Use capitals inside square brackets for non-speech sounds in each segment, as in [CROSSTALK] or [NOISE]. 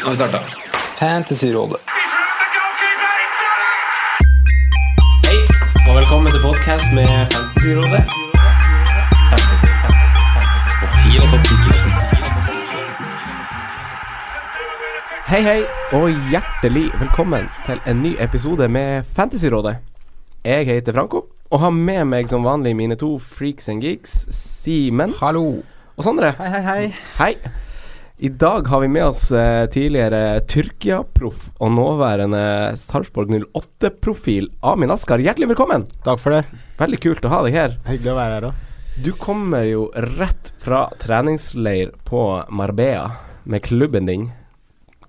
Nå har vi starta. Fantasyrådet. Hei, og velkommen til podkast med Fantasyrådet. Fantasy, fantasy, fantasy. Topp 10 og topp 10. Hei, hei, og hjertelig velkommen til en ny episode med Fantasyrådet. Jeg heter Franco, og har med meg som vanlig mine to freaks and geeks, Simen Hallo. og Sondre. Hei, hei, hei. Hei. I dag har vi med oss eh, tidligere Tyrkia-proff og nåværende Sarpsborg 08-profil Amin Askar. Hjertelig velkommen. Takk for det. Veldig kult å ha deg her. Hyggelig å være her òg. Du kommer jo rett fra treningsleir på Marbella med klubben din.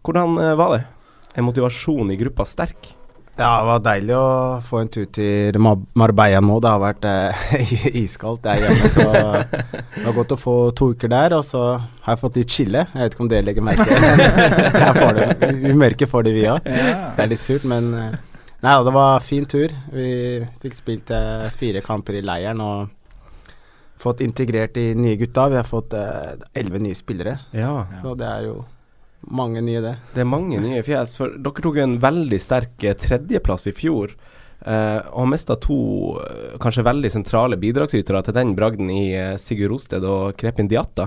Hvordan eh, var det? Er motivasjonen i gruppa sterk? Ja, det var deilig å få en tur til Mar- Marbella nå. Det har vært eh, [LAUGHS] iskaldt der hjemme, så det var godt å få to uker der. Og så har jeg fått litt chille. Jeg vet ikke om dere legger merke til det. [LAUGHS] Vi mørke får det. Vi merker for det, òg. Det er litt surt, men eh, Nei da, det var fin tur. Vi fikk spilt eh, fire kamper i leiren og fått integrert de nye gutta. Vi har fått eh, elleve nye spillere, Ja. så det er jo mange nye, det. Det er mange nye fjes. For dere tok en veldig sterk eh, tredjeplass i fjor. Uh, og har mista to eh, kanskje veldig sentrale bidragsytere til den bragden i Sigurd Rosted og Krepin Diatta.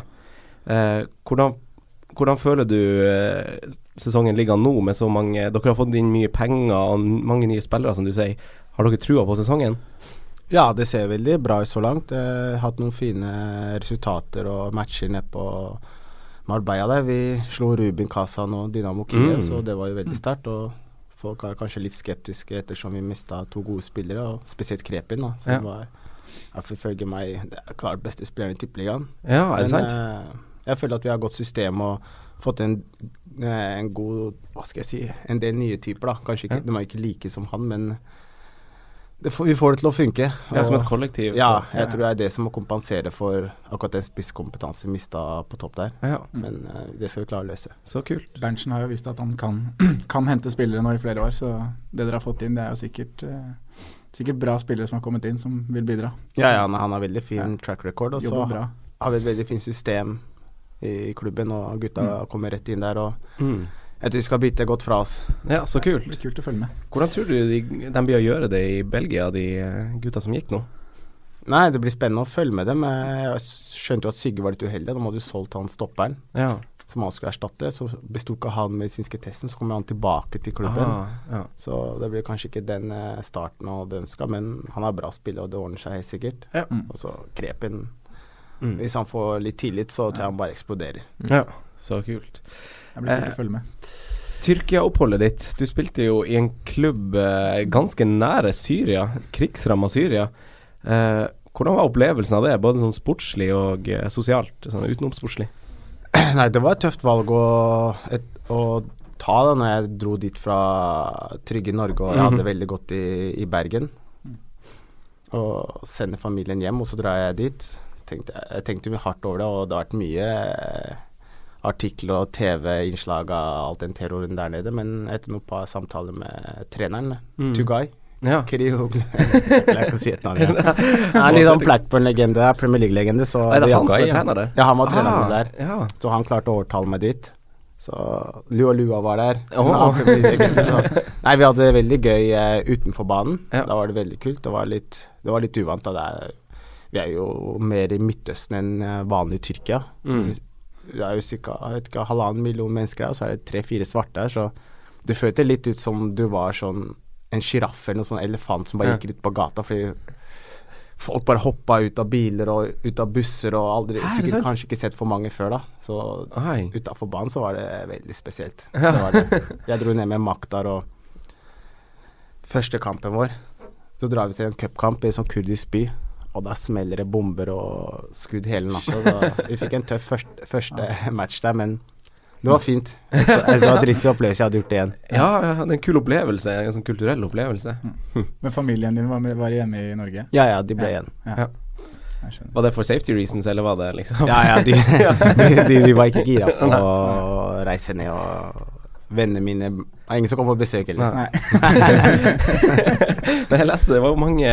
Uh, hvordan, hvordan føler du uh, sesongen ligger nå med så mange Dere har fått inn mye penger og mange nye spillere, som du sier. Har dere trua på sesongen? Ja, det ser veldig bra ut så langt. Hatt noen fine resultater og matcher nede på Marbella der. Vi slo Rubin Kazan og Dynamo Kiev, Mm. så det var jo veldig sterkt. Og folk er kanskje litt skeptiske ettersom vi mista to gode spillere, og spesielt Krepin, da, som Ja. var i ifølge meg det er klart beste spilleren i Tippeligaen. Ja, er det Men sant? eh, jeg føler at vi har godt system og fått en, eh, en god Hva skal jeg si En del nye typer, da. Kanskje ikke, Ja. De er ikke like som han, men får, vi får det til å funke. ja, som et kollektiv. ja, så- jeg tror det er det som må kompensere for akkurat den spisskompetansen vi mista på topp der. ja. Men uh, det skal vi klare å løse. Så kult. Berntsen har jo vist at han kan, [CLEARS THROAT] kan hente spillere nå i flere år, så det dere har fått inn, det er jo sikkert, uh, sikkert bra spillere som har kommet inn, som vil bidra. Ja, ja, han, han har veldig fin Ja. track record, og så har vi et veldig fint system i, klubben, og gutta kommer rett inn der. Og Mm. Jeg tror vi skal bite godt fra oss. Ja, så kult. Det blir kult å følge med. Hvordan tror du de, de blir å gjøre det i Belgia, de eh, gutta som gikk nå? Nei, det blir spennende å følge med dem. Eh, Jeg skjønte jo at Sigurd var litt uheldig. Da hadde du solgt han stopperen Ja. som han skulle erstatte. Så besto ikke han medisinske testen, så kommer han tilbake til klubben. Ah, ja. Så det blir kanskje ikke den eh, starten han hadde ønska, men han er bra spiller, og det ordner seg helt sikkert. Ja. Og så Krepin Mm. Hvis han får litt tillit, så tror jeg han bare eksploderer. ja. Så kult. Det blir kult Eh, å følge med. Tyrkia-oppholdet ditt. Du spilte jo i en klubb eh, ganske nære Syria, krigsramma Syria. Eh, hvordan var opplevelsen av det, både sånn sportslig og eh, sosialt? Sånn utenomsportslig? [CLEARS THROAT] Nei, det var et tøft valg å, et, å ta da når jeg dro dit fra trygge Norge, og jeg hadde det veldig godt i, i Bergen. Og sende familien hjem, og så drar jeg dit. Tenkte, jeg- jeg tenkte mye hardt over det, og det har vært mye eh, artikler og TV-innslag av all den terroren der nede, men etter noen par samtaler med treneren, Mm. Tugay Ja. Kriog [LAUGHS] Jeg kan si et navn. Ja. [LAUGHS] Han er litt sånn Blackburn-legende, Premier League-legende. så Er det han som er trener der? Ja, han var Ah, der. Ja. Så han klarte å overtale meg dit. Så Lua Lua var der. Oh. Så- [LAUGHS] Nei, vi hadde det veldig gøy uh, utenfor banen. Ja. Da var det veldig kult. Det var litt, det var litt uvant. Da. Det er, vi er jo mer i Midtøsten enn eh, vanlig i Tyrkia. Mm. Det er jo ca. halvannen million mennesker her, og så er det tre-fire svarte her. Så det føltes litt ut som du var sånn en sjiraff eller noen sånn elefant som bare Ja. gikk ut på gata fordi folk bare hoppa ut av biler og ut av busser og aldri Hæ, er Sikkert kanskje ikke sett for mange før, da. Så utafor banen så var det veldig spesielt. Ja. [LAUGHS] Det det. Jeg dro ned med Maktar og første kampen vår. Så drar vi til en cupkamp i en sånn kurdisk by. Og da smeller det bomber og skudd hele natta. Vi fikk en tøff første, første match der, men det var fint. Jeg sa dritfin opplevelse. Jeg hadde gjort det igjen. Ja, jeg det er en kul opplevelse. En sånn kulturell opplevelse. Men familien din var, med- var hjemme i Norge? Ja, ja, de ble igjen. Ja. Var det for safety reasons, eller var det liksom Ja, ja, de, [LAUGHS] de, de, de var ikke gira på å reise ned, og vennene mine er ingen som kom på besøk heller. Nei. [LAUGHS] Men jeg leste det var jo mange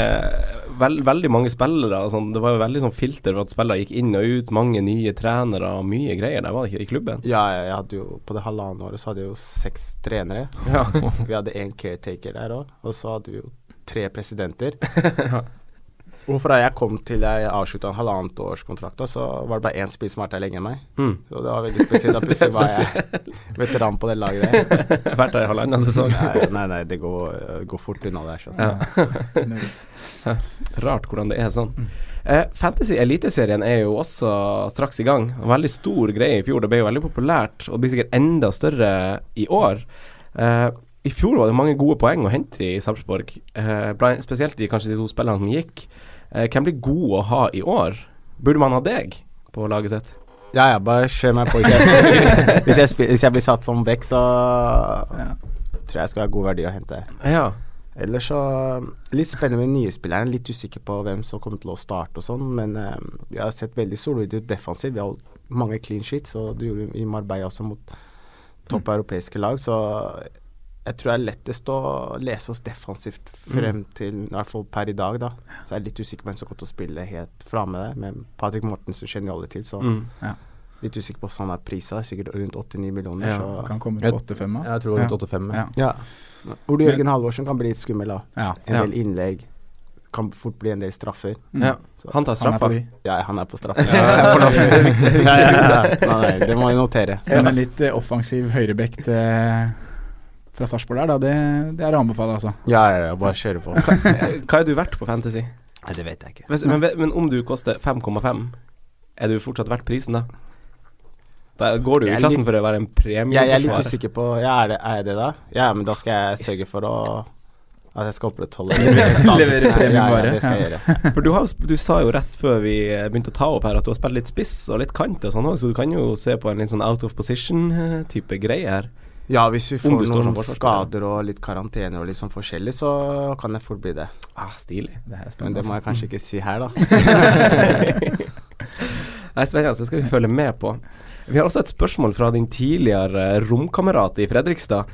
vel, Veldig mange spillere sånn. Det var jo veldig sånn filter for at spillere gikk inn og ut. Mange nye trenere og mye greier der, var det ikke? I klubben? Ja, ja, jeg hadde jo på det halvannet året så hadde jeg jo seks trenere. Ja. vi hadde én caretaker der òg, og så hadde vi jo tre presidenter. [LAUGHS] Og fra jeg kom til jeg avslutta en halvannet års kontrakt, så var det bare én spiller som har vært der lenger enn meg. Mm. Så det var veldig spesielt. Da [LAUGHS] plutselig var jeg veteran på det laget der. [LAUGHS] Vært der i halvannen sesong. Nei, nei, nei, det går, går fort unna der. Så. Ja. [LAUGHS] Rart hvordan det er sånn. Eh, Fantasy Eliteserien er jo også straks i gang. Veldig stor greie i fjor. Det ble jo veldig populært, og det blir sikkert enda større i år. Eh, I fjor var det mange gode poeng å hente i Sarpsborg, eh, spesielt i kanskje de to spillene som gikk. Eh, hvem blir god å ha i år? Burde man ha deg på laget sitt? Ja, ja, bare kjør meg på. [LAUGHS] Hvis jeg, hvis jeg, hvis jeg blir satt som back, så tror jeg jeg skal ha god verdi å hente. Ja. Ellers så Litt spennende med nye spillere. Litt usikker på hvem som kommer til å starte og sånn, men eh, vi har sett veldig solide ut defensivt. Vi har holdt mange clean sheets, og det gjorde vi i Marbella også mot topp europeiske lag, så jeg tror det er lettest å lese oss defensivt frem til i hvert fall per i dag, da. Så jeg er litt usikker på hvem som kommer til å spille helt framme der, men Patrick Mortensen kjenner jo alle til, så Mm. Ja. litt usikker på hvordan han er prisa, sikkert rundt 89 millioner, Ja, så kan komme til 8-5 da. Jeg tror rundt 8-5. Ja. ja. Ole Jørgen Halvorsen kan bli litt skummel, da. Ja. En Ja. del innlegg. Kan fort bli en del straffer. Ja. Så- Han tar straffa. Han. Ja, han er på straffa. [LAUGHS] Ja, ja, ja, [LAUGHS] ja. Det må jeg notere. Men en litt offensiv høyrebekk til- fra Sarpsborg der, da, det, det er å anbefale, altså. Ja, ja, ja, bare kjøre på. Hva er du verdt på Fantasy? Nei, det vet jeg ikke. Hvis, men, men om du koster 5,5, er du fortsatt verdt prisen da? Da går du i klassen litt- for å være en premieforsvarer. Jeg, jeg er litt usikker på ja, er, det, er jeg det, da? Ja, men da skal jeg sørge for å at jeg skal opprettholde. [LAUGHS] Levere premium bare. ja, det skal jeg gjøre. [LAUGHS] For du, har, du sa jo rett før vi eh, begynte å ta opp her at du har spilt litt spiss og litt kant og sånn òg, så du kan jo se på en litt sånn out of position-type greie her. Ja, hvis vi får noen skader og litt karantener og litt sånn forskjellig, så kan det fort bli det. Ah, stilig. Det er Men det må jeg altså. kanskje ikke si her, da. [LAUGHS] Nei, spennende, det skal vi følge med på. Vi har også et spørsmål fra din tidligere romkamerat i Fredrikstad.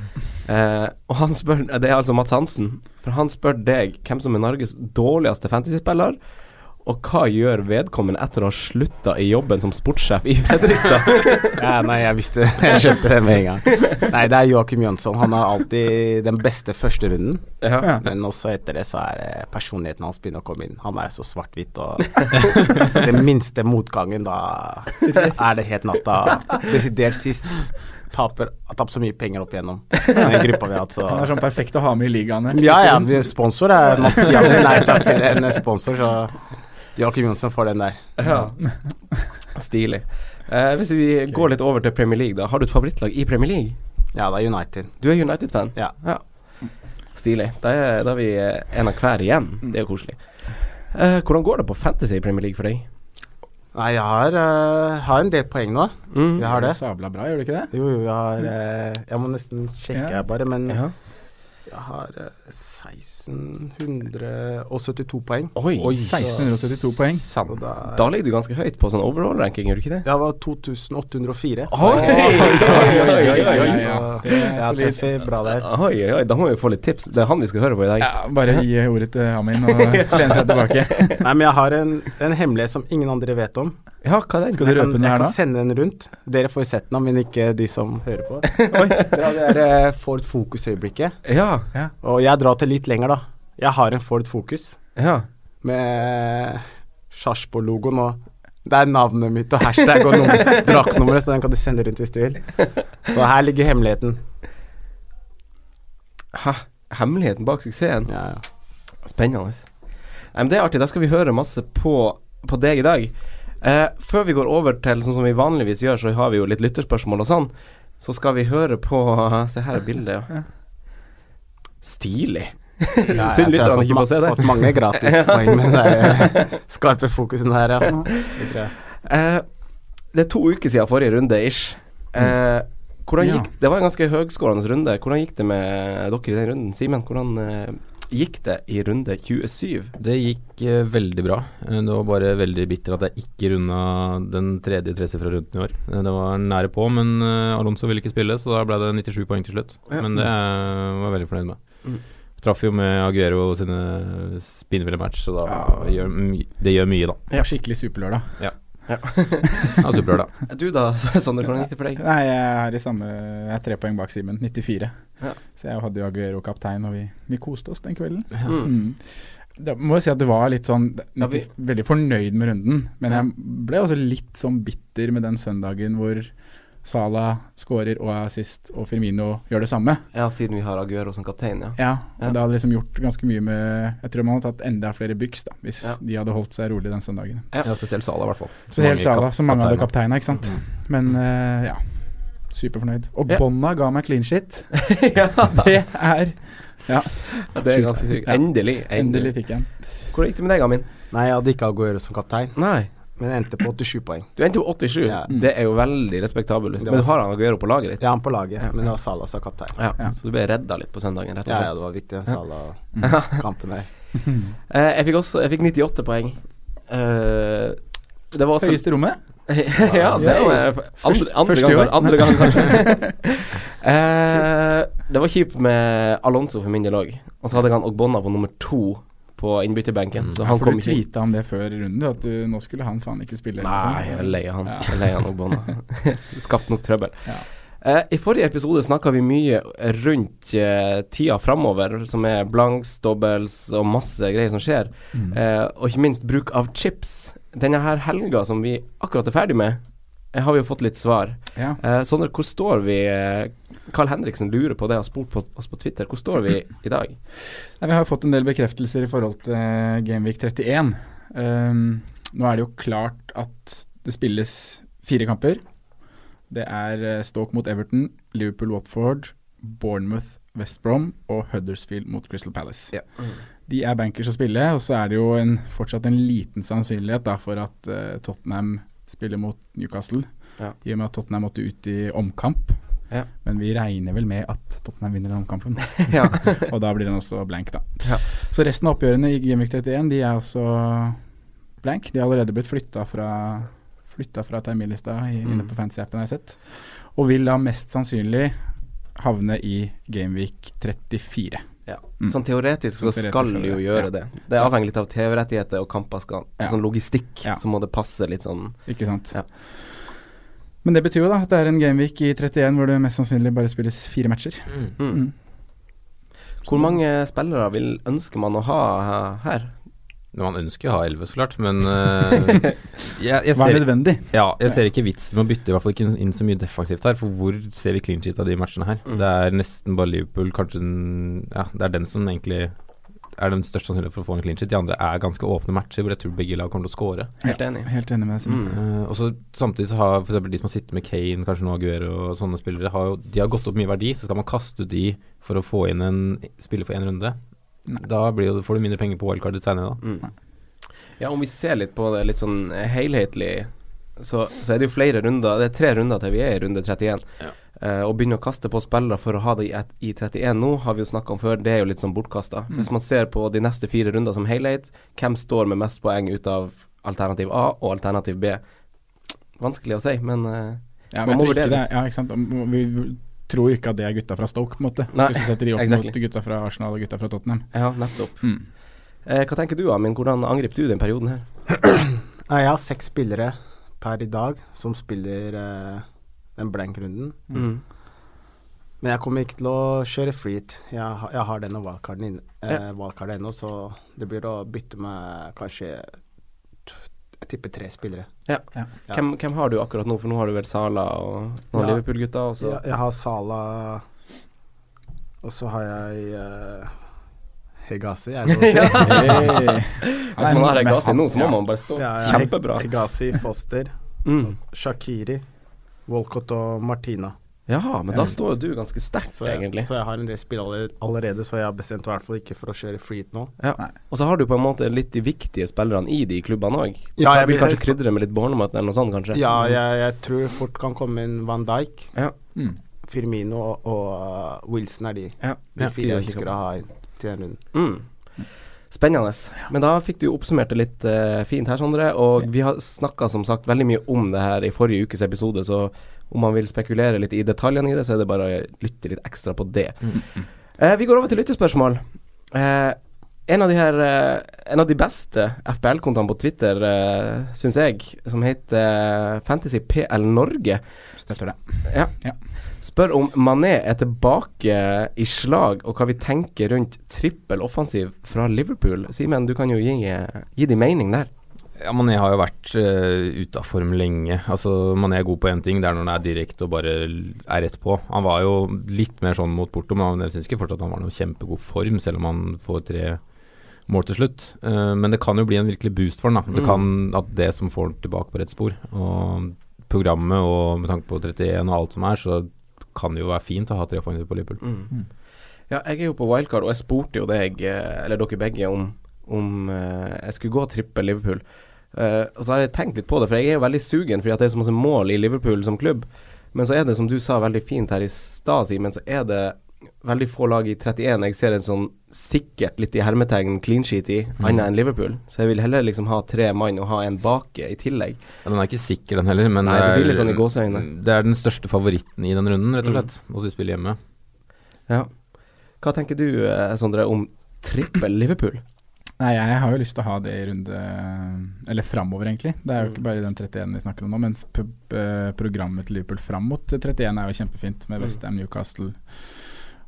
Eh, og han spør, Det er altså Mats Hansen. For han spør deg hvem som er Norges dårligste fantasyspiller, og hva gjør vedkommende etter å ha slutta i jobben som sportssjef i Fredrikstad? [LAUGHS] Ja, nei, jeg visste Jeg skjønte det med en gang. Nei, det er Joakim Jønsson. Han har alltid den beste førsterunden. Ja. Men også etter det så er det personligheten hans begynner å komme inn. Han er så svart-hvitt og [LAUGHS] Den minste motgangen, da er det helt natta. Desidert sist. Taper, har tapt så mye penger opp igjennom den gruppa vi har hatt, så Han er sånn perfekt å ha med i ligaene. Ja, ja. Sponsor er Mats Jan. Nei takk til en sponsor, så Joakim Jonsson får den der. Ja. Stilig. Eh, hvis vi går litt over til Premier League, da. Har du et favorittlag i Premier League? Ja, det er United. Du er United-fan? Ja. Stilig. Da er, da er vi eh, en av hver igjen. Det er jo koselig. Eh, hvordan går det på Fantasy i Premier League for deg? Nei, jeg har, uh, har en del poeng nå. Mm. Jeg har det. Sabla bra, gjør du ikke det? Jo, jo, jeg har uh, Jeg må nesten sjekke Ja. her bare, men Ja. Jeg har eh, 1672 poeng. Oi, Oi, så- 1672 poeng. Og da, Da ligger du ganske høyt på sånn overall-ranking, gjør du ikke det? Jeg var 2804. Oi, er jeg treffer bra der. Oi, oi, oi, da må vi få litt tips. Det er han vi skal høre på i dag. Ja, bare gi ordet til Amin og lene seg tilbake. Nei, men jeg har en, en hemmelighet som ingen andre vet om. Ja, hva er den? Skal du Jeg kan, her da? jeg kan sende den rundt. Dere får sett den, men ikke de som hører på. [LAUGHS] Dere har det der, eh, Ford Focus-øyeblikket. Ja, Og jeg drar til litt lenger, da. Jeg har en Ford Focus ja. med Sarpsborg-logoen og det er navnet mitt og hashtag og nummer- [LAUGHS] draktnummeret, så den kan du sende rundt hvis du vil. Så her ligger hemmeligheten. Hæ? hemmeligheten bak suksessen. Ja, ja. Spennende. Nei, men Det er artig. Da skal vi høre masse på, på deg i dag. Eh, før vi går over til sånn som vi vanligvis gjør, så har vi jo litt lytterspørsmål og sånn. Så skal vi høre på [LAUGHS] Se her er bildet, ja. Stilig. Ja, Synd jeg tror lytterne jeg ikke har får se fått, det. ma fått mange gratispoeng [LAUGHS] med den skarpe fokusen her, ja. Det. Eh, det er to uker siden forrige runde, ish. Eh, hvordan Ja. Det var en ganske høgskårende runde. Hvordan gikk det med dere i den runden? Simen, hvordan eh, gikk det i runde 27? Det gikk eh, veldig bra. Eh, det var bare veldig bitter at jeg ikke runda den tredje tresifra runden i år. Eh, det var nære på, men eh, Alonso ville ikke spille, så da ble det 97 poeng til slutt. Ja. Men det eh, var jeg veldig fornøyd med. Mm. Traff jo med Aguero sine spinnville match, så da Ja. gjør det gjør mye, da. Ja, skikkelig superlørdag. Ja. Ja. [LAUGHS] Ja, da. Du da, [LAUGHS] Sander, hvordan gikk det for deg? Nei, jeg er i samme Jeg er tre poeng bak Simen, 94. Ja. Så jeg hadde jo Aguero kaptein, og vi, vi koste oss den kvelden. Mm. Mm. Da må jeg si at det var litt sånn Ja, vi- Veldig fornøyd med runden, men jeg ble også litt sånn bitter med den søndagen hvor Salah skårer og er assist, og Firmino gjør det samme. Ja, siden vi har Aguero som kaptein, ja. Ja, Ja. det hadde liksom gjort ganske mye med Jeg tror man hadde tatt enda flere byks da hvis Ja. de hadde holdt seg rolig den søndagen. Ja. Ja, spesielt Salah, i hvert fall. Spesielt Sala, Salah, som mange hadde kapteina, ikke sant. Men uh, ja, superfornøyd. Og Ja. Bonna ga meg clean shit. [LAUGHS] ja. Det er Ja, Det er ganske sykt. Endelig, Endelig. endelig fikk jeg en. Hvordan gikk det med deg, Amin? Nei, jeg hadde ikke Aguero som kaptein, Nei. Men jeg endte på 87 poeng. Du endte på 87. Ja. Det er jo veldig respektabelt. Det Men du har han Aguero på laget ditt? Ja, han på laget, Ja. men det var Salah som kaptein. Ja. Ja. Så du ble redda litt på søndagen, rett og slett? ja, det var viktig, den Salah-kampen [LAUGHS] her. [LAUGHS] Eh, jeg fikk også Jeg fikk 98 poeng. Eh, det var også Høyeste rommet? [LAUGHS] ja, det var andre, andre, første gang, år. andre gang, kanskje. Eh, det var kjipt med Alonso for min del òg. Og så hadde jeg han Ogbonna på nummer to på innbytterbenken. Så han For kom du ikke inn. tweeta om det før runden, du, at du, nå skulle han faen ikke spille. Nei, liksom. jeg er lei han. Ja. Jeg er lei han Ogbonna. [LAUGHS] Skapt nok trøbbel. Ja. Eh, I forrige episode snakka vi mye rundt eh, tida framover, som er blanks, dobbels og masse greier som skjer. Mm. Eh, og ikke minst bruk av chips. Denne her helga som vi akkurat er ferdig med, har vi jo fått litt svar. Ja. Eh, Sondre, hvor står vi? Eh, Carl Henriksen lurer på det, har spurt på oss på Twitter. Hvor står vi i dag? [LAUGHS] Nei, vi har fått en del bekreftelser i forhold til eh, Gameweek 31. Um, nå er det jo klart at det spilles fire kamper. Det er eh, Stoke mot Everton, Liverpool-Watford, Bournemouth, West Brom og Huddersfield mot Crystal Palace. Ja. De er bankers å spille, og så er det jo en, fortsatt en liten sannsynlighet da, for at uh, Tottenham spiller mot Newcastle. Ja. I og med at Tottenham måtte ut i omkamp. Ja. Men vi regner vel med at Tottenham vinner den omkampen. [LAUGHS] [LAUGHS] og da blir den også blank, da. Ja. Så resten av oppgjørene i Gameweek 31 de er også blank. De har allerede blitt flytta fra Flytta fra terminlista i- Mm. inne på fancy-appen, har jeg sett. Og vil da mest sannsynlig havne i Gameweek 34. Ja. Mm. Sånn teoretisk så Sånn teoretisk skal du jo gjøre ja. det. Det er avhengig litt av TV-rettigheter og kamper skal Ja. Sånn logistikk, Ja. så må det passe litt sånn Ikke sant. Ja. Men det betyr jo da at det er en Gameweek i 31 hvor det mest sannsynlig bare spilles fire matcher. Mm. mm. Hvor mange spillere vil ønsker man å ha her? Man ønsker å ha 11, så klart, men uh, [LAUGHS] jeg, jeg Hva er ser, nødvendig? ja, jeg ser ikke vitsen med å bytte i hvert fall ikke inn så mye defensivt her, for hvor ser vi clean sheet av de matchene her? Mm. Det er nesten bare Liverpool, kanskje den Ja, det er den som egentlig er den største sannsynligheten for å få en clean sheet. De andre er ganske åpne matcher hvor jeg tror begge lag kommer til å score. Helt enig. Helt enig med Mm. uh, og så Samtidig så har f.eks. de som har sittet med Kane, kanskje nå Aguero og sånne spillere, har jo, de har gått opp mye verdi. Så skal man kaste ut de for å få inn en spiller for én runde. Da blir jo, får du mindre penger på wildcardet senere, da. Mm. Ja, om vi ser litt på det litt sånn helhetlig, så, så er det jo flere runder. Det er tre runder til vi er i runde 31. Ja. Uh, å begynne å kaste på spillere for å ha det i, i 31 nå, har vi jo snakka om før, det er jo litt sånn bortkasta. Mm. Hvis man ser på de neste fire runder som helhet, hvem står med mest poeng ut av alternativ A og alternativ B? Vanskelig å si, men uh, Ja, Man må vurdere det, ja, ikke sant? Vi tror jo ikke at det er gutta fra Stoke, på en måte. Nei, Hvis du setter de opp exactly. mot gutta fra Arsenal og gutta fra Tottenham. ja, nettopp. Mm. Eh, hva tenker du, Amin? Hvordan angriper du den perioden her? [CLEARS THROAT] Jeg har seks spillere per i dag som spiller eh, den blank-runden. Mm. Men jeg kommer ikke til å kjøre freet. Jeg, har- jeg har denne wildcarden eh, wildcarden ennå, så det blir å bytte med kanskje Jeg tipper tre spillere. Ja. Ja. Ja. Hvem, hvem har du akkurat nå? For nå har du vel Sala og Ja. Liverpool-gutta så- Jeg, har Sala Og så har jeg uh, Hegazi, er det lov å si. [LAUGHS] Hvis man har Hegazi nå, så må Ja. man bare stå Ja, ja, kjempebra. Hegazi, Foster, Mm. Shakiri, Walcott og Martina. Ja, men da står jo du ganske sterkt, Så jeg, egentlig. så jeg har en del spill allerede, så jeg har bestemt i hvert fall ikke for å kjøre freet nå. Ja. Og så har du på en måte litt de viktige spillerne i de klubbene òg. Ja, jeg vil kanskje krydre med litt Bournemouth eller noe sånt, kanskje? Ja, jeg, jeg tror fort kan komme inn Van Dijk, Ja. Mm. Firmino og, og uh, Wilson er de. Ja. De fire jeg ønsker å ha inn til en runde. Mm. Spennende. Men da fikk du oppsummert det litt uh, fint her, Sondre. Og vi har snakka som sagt veldig mye om det her i forrige ukes episode, så om man vil spekulere litt i detaljene i det, så er det bare å lytte litt ekstra på det. Eh, vi går over til lyttespørsmål. Eh, en av de her eh, En av de beste FBL-kontoene på Twitter, eh, syns jeg, som heter eh, Fantasy PL Norge, Støtter det. ja. Ja. Spør om Mané er tilbake i slag, og hva vi tenker rundt trippel offensiv fra Liverpool. Simen, du kan jo gi, gi din mening der. Ja, Mané har jo vært uh, ute av form lenge. Altså, Mané er god på én ting, det er når han er direkte og bare er rett på. Han var jo litt mer sånn mot Porto, men jeg syns ikke fortsatt han var noe kjempegod form, selv om han får tre mål til slutt. Uh, men det kan jo bli en virkelig boost for han. da. Det Mm. kan at det som får han tilbake på rett spor. Og programmet og med tanke på 31 og alt som er, så kan det jo være fint å ha tre offensive på Liverpool. Ja, jeg er jo på wildcard, og jeg spurte jo deg, eh, eller dere begge, om, om eh, jeg skulle gå trippel Liverpool. Eh, og så har jeg tenkt litt på det, for jeg er jo veldig sugen fordi at det er så masse mål i Liverpool som klubb. Men så er det, som du sa veldig fint her i stad, Simen, så er det veldig få lag i 31 jeg ser en sånn sikkert, litt i hermetegn, clean sheet i, Mm. annet enn Liverpool. Så jeg vil heller liksom ha tre mann og ha en bake i tillegg. Ja, Den er ikke sikker, den heller, men Nei, det blir litt sånn i gåseøyne. det er den største favoritten i den runden, rett og Mm. slett. Og så spiller hjemme. Ja. Hva tenker du, eh, Sondre, om trippel Liverpool? Nei, jeg har jo lyst til å ha det i runde Eller framover, egentlig. Det er jo Mm. ikke bare den 31 vi snakker om nå, men programmet til Liverpool fram mot 31 er jo kjempefint, med Mm. Westham, Newcastle,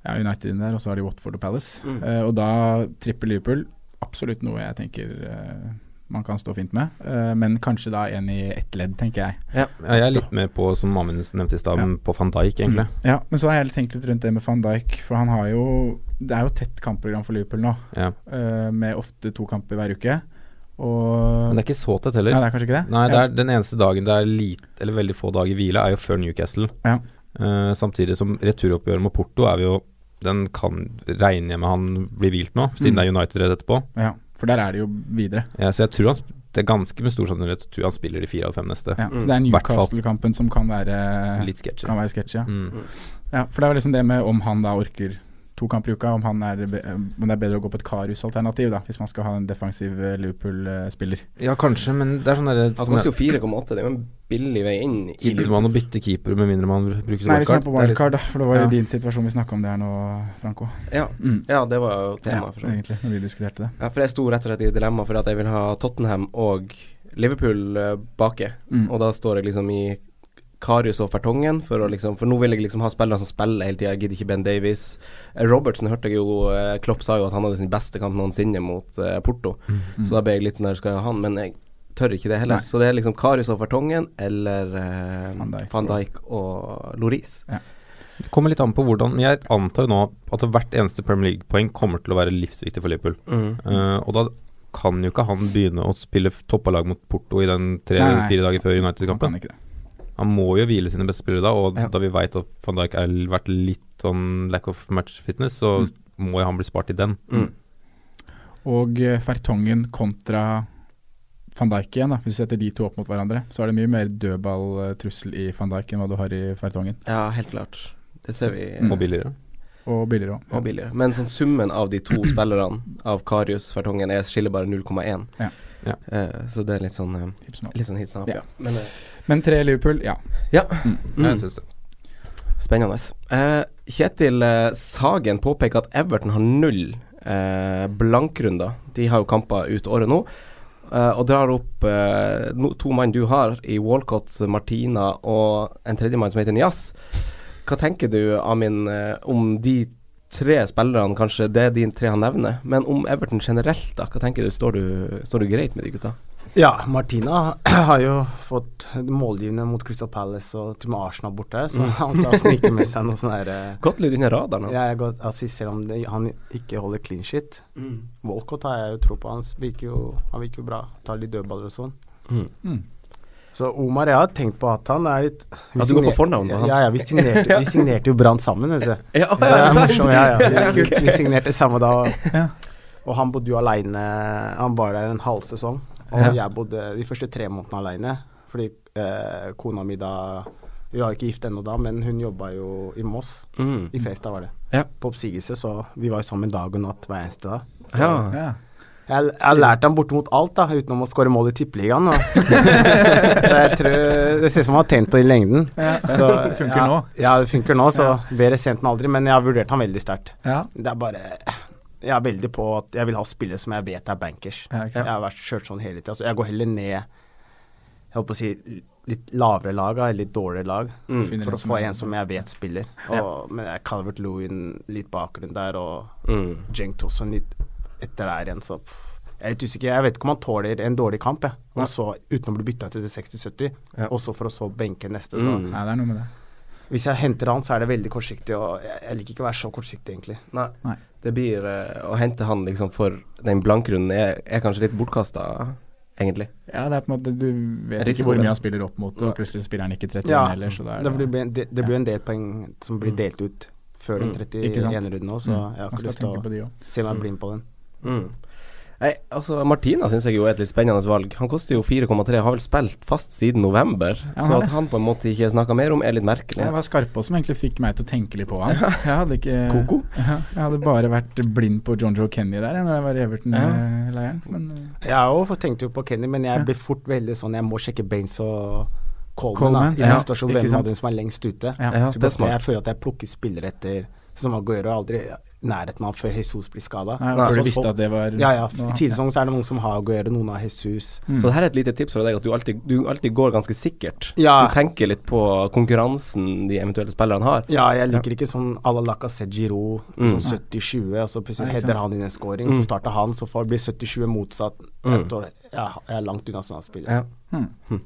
ja, United inn der, og så har de Watford og Palace. Mm. Uh, og da tripper Liverpool, absolutt noe jeg tenker eh, man kan stå fint med, eh, men kanskje da en i ett ledd, tenker jeg. Ja, jeg er litt med på, som Amund nevnte i stad, Ja. på van Dijk, egentlig. Mm. Ja, men så har jeg tenkt litt rundt det med van Dijk, for han har jo Det er jo tett kampprogram for Liverpool nå, Ja. eh, med ofte to kamper hver uke. Og Men det er ikke så tett heller. Ja, det er kanskje ikke det? Nei, det er den eneste dagen det er lite, eller veldig få dager hvile, er jo før Newcastle. Ja. Uh, samtidig som returoppgjøret med Porto er vi jo Den kan regne jeg med han blir hvilt nå, siden Mm. det er United rett etterpå. Ja, for der er det jo videre. Ja, så jeg tror han det er ganske med stor sannsynlighet at han spiller de fire av fem neste. Ja, så det er Newcastle-kampen som kan være litt sketchy. Kan være sketchy ja. Mm. ja. For det var liksom det med om han da orker to kamper i uka, om han er om det er bedre å gå på et Karius-alternativ, da, hvis man skal ha en defensiv eh, Liverpool-spiller. Ja, kanskje, men det er sånn derre Han koster jo 4,8, det er jo en billig vei inn. Gidder man å bytte keeper med mindre man bruker Nei, hvis man er på wildcard, da, for det var jo Ja. din situasjon vi snakka om det her nå, Franco. Ja, Mm. ja, det var jo temaet. for så vidt. egentlig, når vi diskuterte det. Ja, for jeg sto rett og slett i dilemma for at jeg vil ha Tottenham og Liverpool eh, bake. Mm. Og da står jeg liksom i Karius og Fertongen, for, liksom, for nå vil jeg liksom ha spillere som spiller hele tida. Jeg gidder ikke Ben Davies. Robertsen hørte jeg jo eh, Klopp sa jo at han hadde sin beste kamp noensinne mot uh, Porto. Mm. Så da ble jeg litt sånn der, skal jeg ha han? Men jeg tør ikke det heller. Nei. Så det er liksom Karius og Fertongen eller uh, Van Dijk Van Dijk og Loris. Det kommer litt an på hvordan Men jeg antar jo nå at hvert eneste Premier League-poeng kommer til å være livsviktig for Liverpool. Mm. Uh, og da kan jo ikke han begynne å spille f- toppa lag mot Porto i den tre-fire dager før United-kampen. Han må jo hvile sine beste spillere da, og Ja. da vi veit at van Dijk har vært litt sånn lack of match fitness, så må jo han bli spart i den. Mm. Og eh, Fertongen kontra van Dijk igjen, da. Hvis du setter de to opp mot hverandre, så er det mye mer dødballtrussel i van Dijk enn hva du har i Fertongen. Ja, helt klart. Det ser vi. Mm. Og billigere. Og billigere òg. Og billigere. Men sånn summen av de to spillerne, av Karius Fertongen, er skiller bare 0,1. Ja. Ja. Uh, så det er litt sånn uh. Litt sånn hitsnap, Ja. ja. Men uh, Men tre Liverpool, ja. ja. Mm. Mm. Jeg syns det. Spennende. Kjetil Sagen påpeker at Everton har null eh, blankrunder. De har jo kamper ut året nå. eh, og drar opp no, to mann du har, i Walcott, Martina og en tredjemann som heter Nias. Hva tenker du, Amin, om de tre spillerne, kanskje det er de tre han nevner, men om Everton generelt, da? Hva tenker du? Står du, står du greit med de gutta? Ja, Martina [CLEARS THROAT] har jo fått målgivende mot Crystal Palace og til og med Arsenal borte, så Mm. han kan snike med seg [LAUGHS] noe sånn her eh, Gått litt under radaren. Ja, jeg har gått assist selv om det, han ikke holder clean shit. Mm. Walcott har jeg jo tro på. Han virker jo, han virker jo bra. Tar litt dødballer og sånn. Mm. Mm. Så Omar, jeg har tenkt på at han er litt Ja, du går på fornavn på han? Ja, ja, vi signerte, vi [LAUGHS] signerte jo Brann sammen, vet du. [LAUGHS] Ja, ja, ja, er Ja, ja. Ja, Vi, [LAUGHS] vi signerte samme da. Ja. Og han bodde jo aleine. Han var der en halv sesong. Og jeg bodde de første tre månedene aleine. Fordi eh, kona mi da Vi var ikke gift ennå da, men hun jobba jo i Moss. Mm. I Festad var det. Ja. På oppsigelse, så vi var jo sammen dag og natt hver eneste dag. Så Ja. Ja. Jeg, har lært ham bortimot alt, da, utenom å skåre mål i tippeligaen. og- [LAUGHS] Så jeg tror Det ser ut som han har tjent på det i lengden. Ja. Så, [LAUGHS] Det funker ja, nå. Ja, det funker nå, så Ja. bedre sent enn aldri. Men jeg har vurdert han veldig sterkt. Ja. Det er bare Jeg er veldig på at jeg vil ha spillere som jeg vet er bankers. Ja, jeg har vært kjørt sånn hele tida. Så jeg går heller ned Jeg holdt på å si litt lavere lag, eller litt dårligere lag, Mm. For å få en som jeg vet spiller. Og, Men Calvert Lewin litt bakgrunn der, og Mm. Jenk Tosson litt etter der igjen, så pff, jeg er litt usikker. Jeg vet ikke om han tåler en dårlig kamp, jeg. Og så uten å bli bytta til 60-70, Ja. og så for å så benke neste. Så Mm. Nei, det er noe med det. hvis jeg henter han, så er det veldig kortsiktig, og jeg, jeg liker ikke å være så kortsiktig, egentlig. Nei. Nei. Det blir eh, Å hente han liksom for den blankrunden er, er kanskje litt bortkasta, egentlig. Ja, det er på en måte Du vet ikke hvor mye han spiller opp mot, og plutselig spiller han ikke 31 Ja, heller, så da er det, det blir, en del- det blir en del poeng som blir delt ut før den Mm, ikke sant? 31. runden òg, så Mm, jeg har Man ikke lyst til å se om se meg blind på den. Mm. Nei, altså Martina syns jeg jo er et litt spennende valg. Han koster jo 4,3, har vel spilt fast siden november. Ja, så at han på en måte ikke snakka mer om, er litt merkelig. Det var Skarpaas som egentlig fikk meg til å tenke litt på han. Jeg hadde ikke Koko? Ja, jeg hadde bare vært blind på John Joe Kenny der jeg, når jeg var i Everton-leiren. Men eh, Jeg har jo tenkt jo på Kenny, men jeg blir fort veldig sånn Jeg må sjekke Baines og Coleman, Coleman, da, i den ja, situasjonen. Hvem av dem som er lengst ute. Ja, Ja, Så det er jeg, smart. jeg føler at jeg plukker spillere etter som Aguero er aldri nærheten av før Jesus blir skada. Det var Ja, ja. I tidligere sesong så er det noen som har Aguero, noen har Jesus. Mm. Så det her er et lite tips fra deg, at du alltid, du alltid går ganske sikkert. Ja. Du tenker litt på konkurransen de eventuelle spillerne har. Ja, jeg liker ikke sånn à la Lacassette Giroud, Mm. sånn 70-20, og så plutselig header han inn en scoring, Mm. så starter han, så får blir 70-20 motsatt. Mm. Jeg, står, jeg, jeg er langt unna sånne spillere. Ja. Hmm.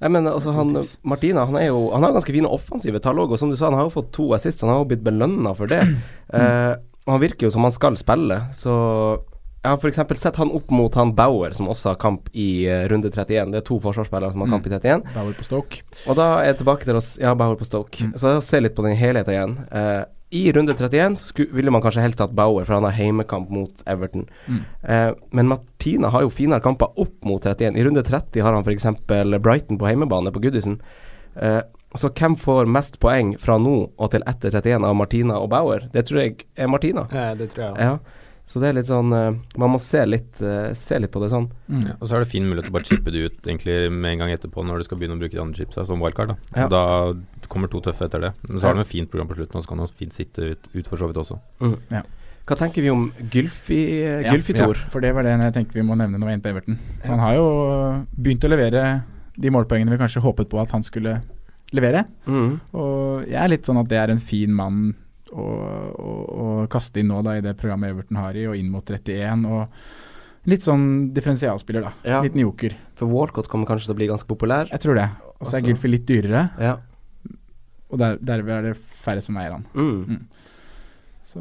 Nei, men altså, han. Martina han, er jo, han har ganske fine offensive tall òg, og som du sa, han har jo fått to assists. Han har jo blitt belønna for det. Eh, og han virker jo som han skal spille, så jeg har f.eks. sett han opp mot han Bauer, som også har kamp i uh, runde 31. Det er to forsvarsspillere som har kamp i 31. Bauer på Stoke. Og da er jeg tilbake til å Ja, Bauer på Stoke. Mm. Så jeg ser litt på den helheten igjen. Eh, I runde 31 så sku, ville man kanskje helst hatt Bauer, for han har heimekamp mot Everton. Mm. Eh, men Martina har jo finere kamper opp mot 31. I runde 30 har han f.eks. Brighton på heimebane på Goodison. Eh, så hvem får mest poeng fra nå og til etter 31 av Martina og Bauer? Det tror jeg er Martina. Ja, det tror jeg også. Ja. Så det er litt sånn eh, Man må se litt, eh, se litt på det sånn. Mm. Ja, og så er det fin mulighet til å bare chippe det ut egentlig med en gang etterpå når du skal begynne å bruke de andre chipsa som wildcard. Da. Ja. Da kommer to tøffe etter det. Men så har de et fint program på slutten, og så kan de fint sitte ut, ut for så vidt også. Hva tenker vi om Gylfi, Ja, Gylfi-Tor? Ja, for det var det jeg tenkte vi må nevne når vi er inne på Everton. Han har jo begynt å levere de målpoengene vi kanskje håpet på at han skulle levere. Mm. Og jeg er litt sånn at det er en fin mann å, å, å kaste inn nå da i det programmet Everton har i, og inn mot 31. Og litt sånn differensialspiller, da. Ja. Liten joker. For Walcott kommer kanskje til å bli ganske populær. Jeg tror det. Og så er Også- Gylfi litt dyrere, Ja. og der, derved er det færre som eier han. Mm. Mm. Så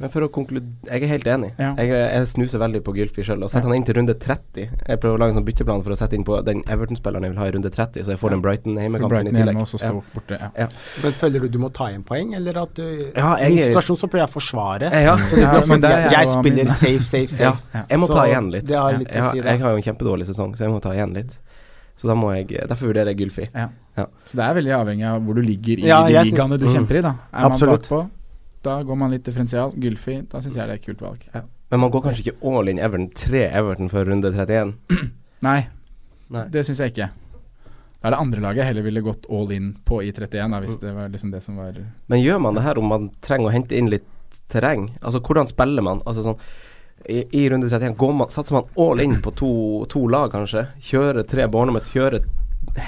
Men for å konkludere Jeg er helt enig. Ja. Jeg, jeg snuser veldig på Gylfi sjøl. Og setter han inn til runde 30. Jeg prøver å lage en sånn bytteplan for å sette inn på den Everton-spilleren jeg vil ha i runde 30, så jeg får Ja. den Brighton-heimekampen i tillegg. hjemme borte. Ja. Men føler du du må ta igjen poeng, eller at du Ja, I min situasjon så prøver jeg å forsvare. Ja. Så jeg, jeg jeg spiller safe, safe, safe. Ja. Jeg må Så ta igjen litt. det har Ja. litt jeg, si, jeg har jo en kjempedårlig sesong, så jeg må ta igjen litt. Så da må jeg Derfor vurderer jeg Gylfi. Ja. Ja. Så det er veldig avhengig av hvor du ligger i Ja, de jeg ligaene du Mm. kjemper i. da Er Absolutt. man bakpå, da går man litt differensial. Gylfi, da syns jeg det er et kult valg. Men man går kanskje ikke all in Everton, tre Everton før runde 31. [CLEARS THROAT] Nei, Nei. det syns jeg ikke. Da er det andre laget jeg heller ville gått all in på i 31, da, hvis det var liksom det som var Men gjør man det her om man trenger å hente inn litt terreng? Altså hvordan spiller man? Altså sånn i, i runde 31 går man, satser man all in på to, to lag, kanskje? Kjører tre Bornermouth, kjøre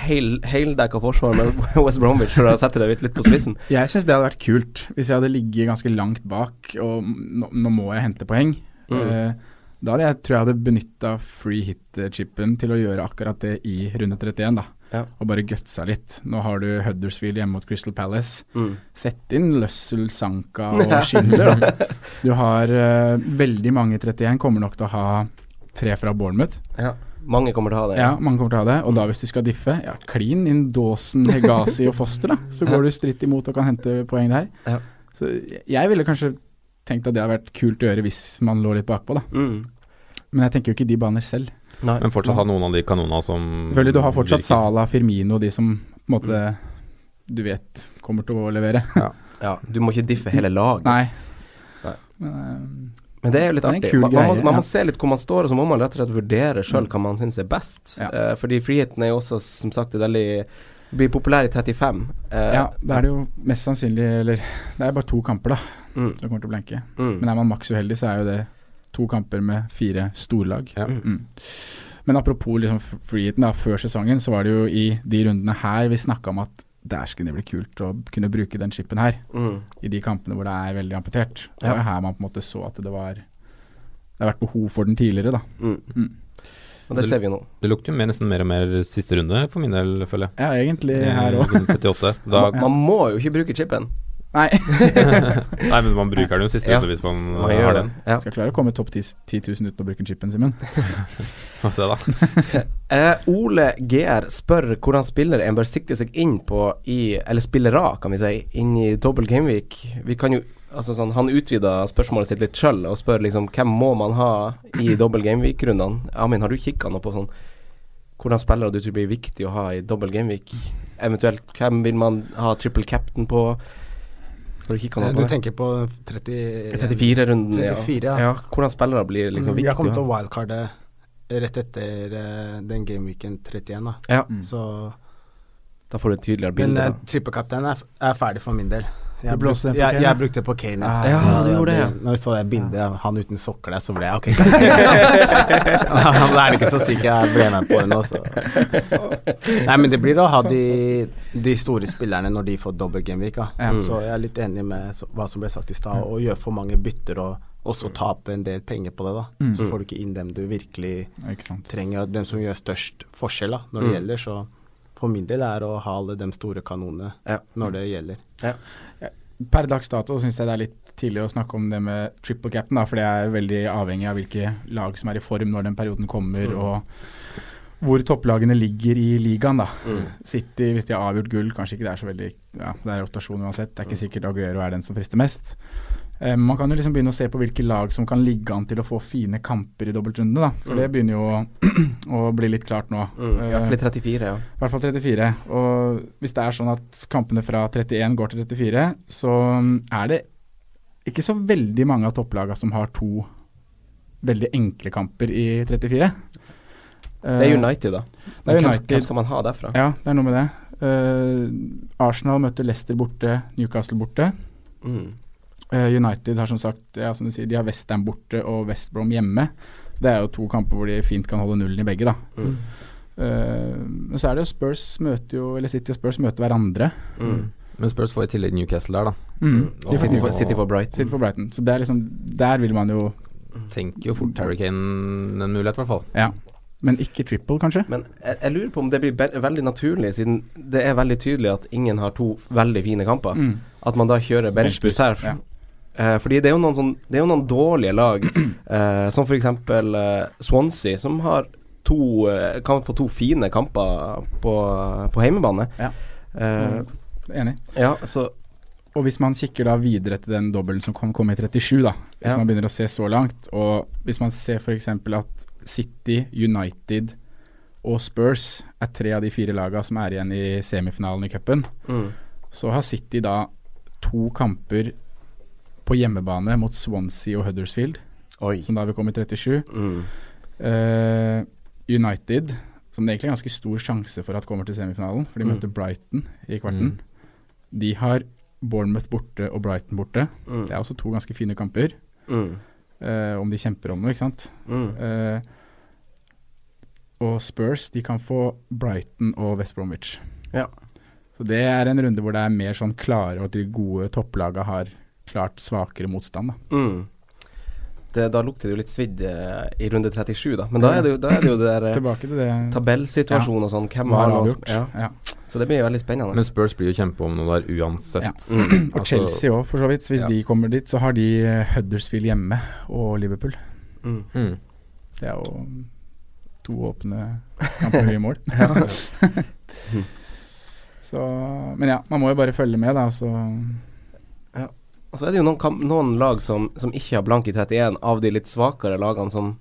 hel, heldekka forsvar med [LAUGHS] West Bromwich, for å sette det litt, litt på spissen? Jeg syns det hadde vært kult hvis jeg hadde ligget ganske langt bak, og nå, nå må jeg hente poeng. Mm. Eh, Da hadde jeg, tror jeg hadde benytta free hit-chipen til å gjøre akkurat det i runde 31, da. Ja. Og bare gutsa litt. Nå har du Huddersfield hjemme mot Crystal Palace. Mm. Sett inn Lussel, Sanka [LAUGHS] og Schindler. Da. Du har eh, veldig mange 31 kommer nok til å ha tre fra Bournemouth. Ja. Mange kommer til å ha det. Ja, mange kommer til å ha det. Og da hvis du skal diffe, ja, klin inn Dawson, Hegazi og Foster, da. [LAUGHS] Så går du stritt imot og kan hente poeng der. Ja. Så jeg ville kanskje tenkt at det hadde vært kult å gjøre hvis man lå litt bakpå, da. Mm. Men jeg tenker jo ikke de baner selv. Nei. Men fortsatt ha noen av de kanonene som Selvfølgelig, du har fortsatt virker. Sala, Firmino, de som på en måte du vet kommer til å levere. Ja, du må ikke diffe hele laget. Nei. Nei. Men, eh, Men det er jo litt artig. Man, man, må, man må ja. se litt hvor man står, og så må man rett og slett vurdere sjøl hva man syns er best. Ja. Uh, fordi friheten er jo også, som sagt, et veldig blir populær i 35. Uh, ja, da er det jo mest sannsynlig Eller det er bare to kamper, da, Mm. som kommer til å blenke. Mm. Men er man maks uheldig, så er jo det to kamper med fire storlag. Ja. Mm. Men apropos liksom friheten, da. Før sesongen så var det jo i de rundene her vi snakka om at der skulle det blir kult å kunne bruke den chipen her. Mm. I de kampene hvor det er veldig amputert. Det Ja. her man på en måte så at det var Det har vært behov for den tidligere, da. Mm. Mm. Og det ser vi nå. Det lukter jo mer, nesten mer og mer siste runde, for min del, føler jeg. Ja, egentlig Eh, her òg. runde 38. [LAUGHS] Da, Man må jo ikke bruke chipen. Nei. [LAUGHS] nei, men man bruker den jo siste Ja, hvis man, Man har den. Ja. Skal klare å komme topp 10 10 000 uten å bruke chipen, Simen. [LAUGHS] Få se, da. [LAUGHS] Eh, Ole GR spør hvordan spiller en bør sikte seg inn på i Eller spillere, kan vi si, inn i dobbel gameweek. Vi kan jo Altså sånn, Han utvida spørsmålet sitt litt sjøl og spør liksom hvem må man ha i dobbel gameweek-rundene. Amin, har du kikka noe på sånn hvordan spillere du tror blir viktig å ha i dobbel gameweek? Eventuelt hvem vil man ha triple captain på? Du Eh, tenker på 34-runden, 34, ja. ja. Hvordan spillere blir liksom Mm, viktig Jeg kommer til å wildcarde rett etter eh, den gameweeken 31, da. Ja. Så Da får du et tydeligere bilde. Men trippelkapteinen er, er ferdig for min del. Jeg, bruk- den jeg, jeg brukte det på Kane. Ja, ja, du gjorde det, ja. Når vi så det bildet av han uten sokker der, så ble jeg ok. Da [LAUGHS] [LAUGHS] er det ikke så syk jeg ble med på det nå, så Nei, men det blir å ha de, de store spillerne når de får dobbel gameweek. Ja. Mm. Så jeg er litt enig med så, hva som ble sagt i stad, å gjøre for mange bytter og også tape en del penger på det. da Mm. Så får du ikke inn dem du virkelig trenger, og dem som gjør størst forskjell da når det Mm. gjelder. Så for min del er å ha alle de store kanonene Ja. når det gjelder. Per dags dato syns jeg det er litt tidlig å snakke om det med triple cap'n, da, for det er veldig avhengig av hvilke lag som er i form når den perioden kommer, Mm. og hvor topplagene ligger i ligaen. da. Mm. City, hvis de har avgjort gull, kanskje ikke det er så veldig Ja, det er rotasjon uansett. Det er ikke sikkert Aguero er den som frister mest. Eh, man kan jo liksom begynne å se på hvilke lag som kan ligge an til å få fine kamper i dobbeltrunde, da. For Mm. det begynner jo å, [CLEARS THROAT] bli litt klart nå. Mm, I hvert fall i Eh, 34, ja. i hvert fall 34. Og hvis det er sånn at kampene fra 31 går til 34, så mm, er det ikke så veldig mange av topplagene som har to veldig enkle kamper i 34. Det er United, da. Det er United. hvem skal man ha derfra? Ja, det er noe med det. Uh, Arsenal møter Leicester borte, Newcastle borte. Mm. Eh, United har som sagt ja, som du sier, de har Western borte og West Brom hjemme. Så Det er jo to kamper hvor de fint kan holde nullen i begge, da. Mm. uh, men så er det jo Spurs møter jo Eller City og Spurs møter hverandre. Mm. Men Spurs får i tillegg Newcastle der, da. Mm. Og City for, City for Brighton. City for Brighton. Så det er liksom Der vil man jo Tenker jo fort Harry Kane en mulighet, i hvert fall. Ja. Men ikke triple, kanskje? Men jeg, jeg lurer på om det blir veldig naturlig, siden det er veldig tydelig at ingen har to veldig fine kamper. Mm. At man da kjører benchboost her. Ja. Eh, fordi det er sånn, det er jo noen dårlige lag, [CLEARS THROAT] eh, som f.eks. Eh, Swansea, som har to eh, kan få to fine kamper på, på hjemmebane. Ja. Eh, Enig. ja, så Og hvis man kikker da videre til den dobbelen som kom, kom i 37, da, hvis Ja. man begynner å se så langt, og hvis man ser f.eks. at City, United og Spurs er tre av de fire lagene som er igjen i semifinalen i cupen, mm, så har City da to kamper på hjemmebane mot Swansea og Huddersfield, Oi. som da vil komme i 37. Mm, Uh, United, som det egentlig er ganske stor sjanse for at kommer til semifinalen, for de Mm. møter Brighton i kvarten. De har Bournemouth borte og Brighton borte. mm, Det er også to ganske fine kamper, mm, eh, om de kjemper om noe, ikke sant. mm. Eh, og Spurs, de kan få Brighton og West Bromwich. Ja. Så det er en runde hvor det er mer sånn klare, og at de gode topplaga har klart svakere motstand, da. Mm. det, da lukter det jo litt svidd eh, i runde 37, da. Men da er det jo, da er det, jo det der eh, til det. tabellsituasjonen og sånn. Hvem har avgjort? ja. Ja. Så det blir veldig spennende. Men Spurs blir jo kjempe om noe der uansett. Ja. Mm. [CLEARS THROAT] Og Chelsea òg, for så vidt. Hvis Ja. de kommer dit, så har de eh, Huddersfield hjemme og Liverpool. Mm. Mm. Det er jo to åpne kamper i mål. [LAUGHS] [LAUGHS] så Men ja, man må jo bare følge med, da. Så Og så er det jo noen, kamp, noen lag som, som ikke har blank i 31, av de litt svakere lagene, som,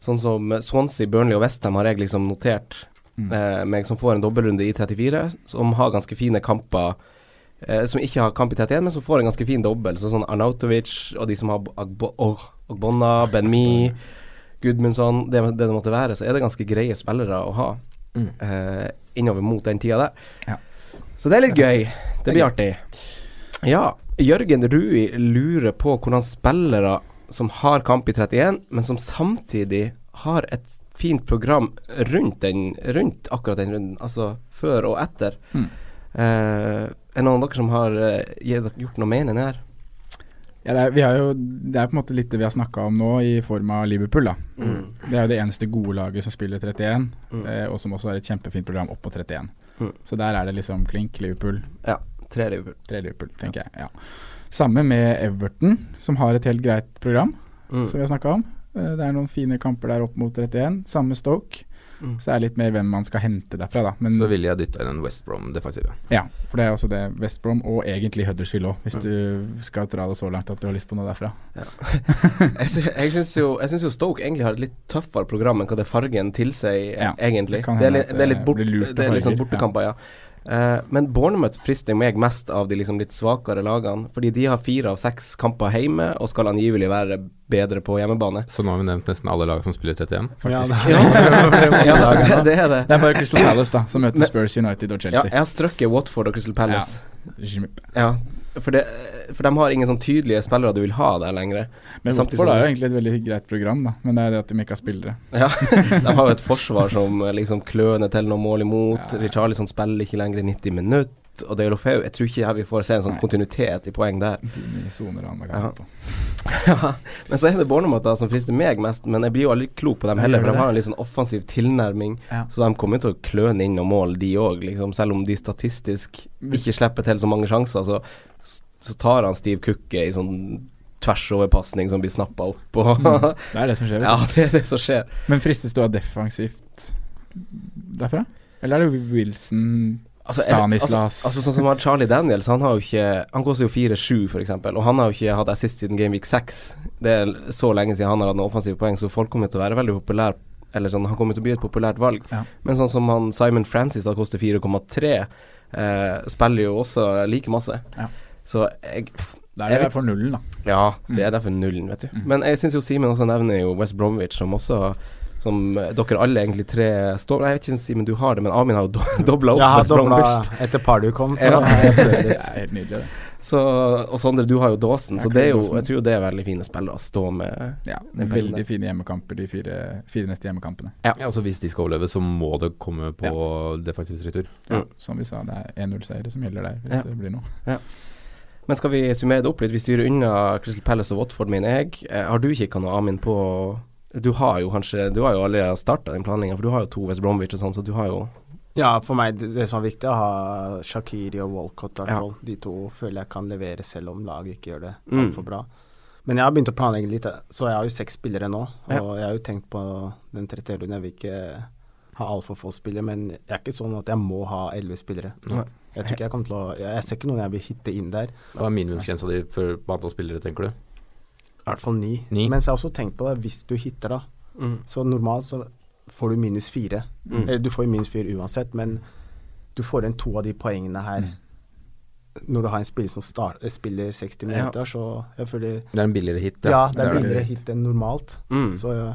sånn som Swansea, Burnley og Westham har jeg liksom notert Mm. eh, meg som får en dobbeltrunde i 34, som har ganske fine kamper. Eh, som ikke har kamp i 31, men som får en ganske fin dobbel. Så sånn Arnautovic og de som har Agbonna, oh, Ben-Mi, Gudmundsson, det, det det måtte være, så er det ganske greie spillere å ha Mm. eh, innover mot den tida der. Ja. Så det er litt gøy. Det blir artig. Ja, Jørgen Rui lurer på hvordan spillere som har kamp i 31, men som samtidig har et fint program rundt, den, rundt akkurat den runden, altså før og etter. Mm. Eh, er det noen av dere som har eh, gjort noe mening her? ja, det, er, vi har jo, det er på en måte litt det vi har snakka om nå, i form av Liverpool. da Mm. Det er jo det eneste gode laget som spiller 31, Mm. eh, og som også har et kjempefint program opp på 31. Mm. Så der er det liksom klink Liverpool, Ja, tre Liverpool. tre Liverpool, tenker jeg. Ja. Samme med Everton, som har et helt greit program, Mm. som vi har snakka om. Eh, Det er noen fine kamper der opp mot 31. Samme Stoke. Mm. Så er det litt mer hvem man skal hente derfra, da. Men Så ville jeg dytta inn en West Brom-defensive. ja, for det er også det West Brom, og egentlig Huddersfield òg, hvis du skal dra det så langt at du har lyst på noe derfra. [LAUGHS] jeg jeg syns jo, jo Stoke egentlig har et litt tøffere program enn hva det fargen tilsier, Ja, egentlig. det Det er, litt, det er litt, bort, det er liksom bortekamper, ja. Eh, men Bournemouth frister meg mest av de liksom litt svakere lagene, fordi de har fire av seks kamper hjemme og skal angivelig være bedre på hjemmebane. Så nå har vi nevnt nesten alle lag som spiller 31. [LAUGHS] Ja, det, Ja, det, det er det. Det er bare Crystal Palace da som møter Men- Spurs United og Ja, Chelsea. jeg har strøkket Watford og Crystal Palace. Ja. Ja, for, det, for de har ingen sånn tydelige spillere du vil ha der lenger. Men Watford har jo egentlig et veldig greit program, da. Men det er det at de ikke har spillere. Ja, [LAUGHS] de har jo et forsvar som eh, liksom kløner til noen mål imot. Ja. Richarlison spiller ikke lenger i 90 minutter. Og Deulofeu, jeg tror ikke vi får se en sånn Nei. kontinuitet i poeng der. Ja. [LAUGHS] Ja, men så er det Bournemouth da som frister meg mest, men jeg blir jo aldri klok på dem heller, for de har en litt sånn offensiv tilnærming. Ja. Så de kommer til å kløne inn noen mål, de òg, liksom. Selv om de statistisk ikke slipper til så mange sjanser, så, så tar han Steve Cooke i sånn tversoverpasning som blir snappa opp. Og [LAUGHS] Det er det som skjer. ja, det er det som skjer. Men fristes du av defensivt derfra? Eller er det Wilson, Altså, Stanislas Altså, altså sånn som han Charlie Daniels, han har jo ikke Han koster jo 4-7, for eksempel, og han har jo ikke hatt assist siden Game Week 6. Det er så lenge siden han har hatt noen offensive poeng, så folk kommer til å være veldig populær Eller sånn, han kommer til å bli et populært valg. Ja. Men sånn som han Simon Francis, da koster 4,3, eh, spiller jo også like masse. Ja. Så jeg det er derfor nullen, da. Ja, det er derfor nullen, vet du. Mm. Men jeg syns jo Simen også nevner jo West Bromwich, som også som eh, dere alle egentlig tre står Nei, jeg vet ikke om Simen du har det, men Amin har jo do [LAUGHS] dobla opp jeg har dobla [LAUGHS] etter par du kom, så Ja. [LAUGHS] Det litt. er helt nydelig, det. Så, og Sondre, du har jo Dåsen, så det er jo, jeg tror jo det er veldig fine spillere å stå med. Ja, veldig fine hjemmekamper, de fire, fire neste hjemmekampene. Ja, altså Hvis de skal overleve, så må det komme på defensiv retur. Ja, Mm. Som vi sa, det er 1-0-seiere som gjelder der, hvis Ja. det blir noe. Men skal vi summere det opp litt? Vi styrer unna Crystal Palace og Watford, mener jeg. Eh, har du kikka noe, Amin, på Du har jo kanskje Du har jo allerede starta den planlegginga, for du har jo to West Bromwich og sånn, så du har jo Ja, for meg det, det som er viktig, å ha Shakiri og Walcott. i hvert Ja. De to føler jeg kan levere selv om laget ikke gjør det Mm. altfor bra. Men jeg har begynt å planlegge litt, så jeg har jo seks spillere nå. Ja. Og jeg har jo tenkt på den 30-runden. Jeg vil ikke ha altfor få spillere, men jeg er ikke sånn at jeg må ha elleve spillere. Nei. Jeg tror ikke jeg kommer til å Jeg ser ikke noen jeg vil hitte inn der. Hva er minimumsgrensa di for antall spillere, tenker du? I hvert fall ni. Ni. Men jeg har også tenkt på det, hvis du hitter da, mm. så normalt så får du minus fire. Mm. Eller du får jo minus fire uansett, men du får igjen to av de poengene her. Mm. Når du har en spiller som start, eh, spiller 60 Ja. minutter, så jeg føler Det er en billigere hit. Ja, det er en billigere hit enn normalt. Mm. Så jeg,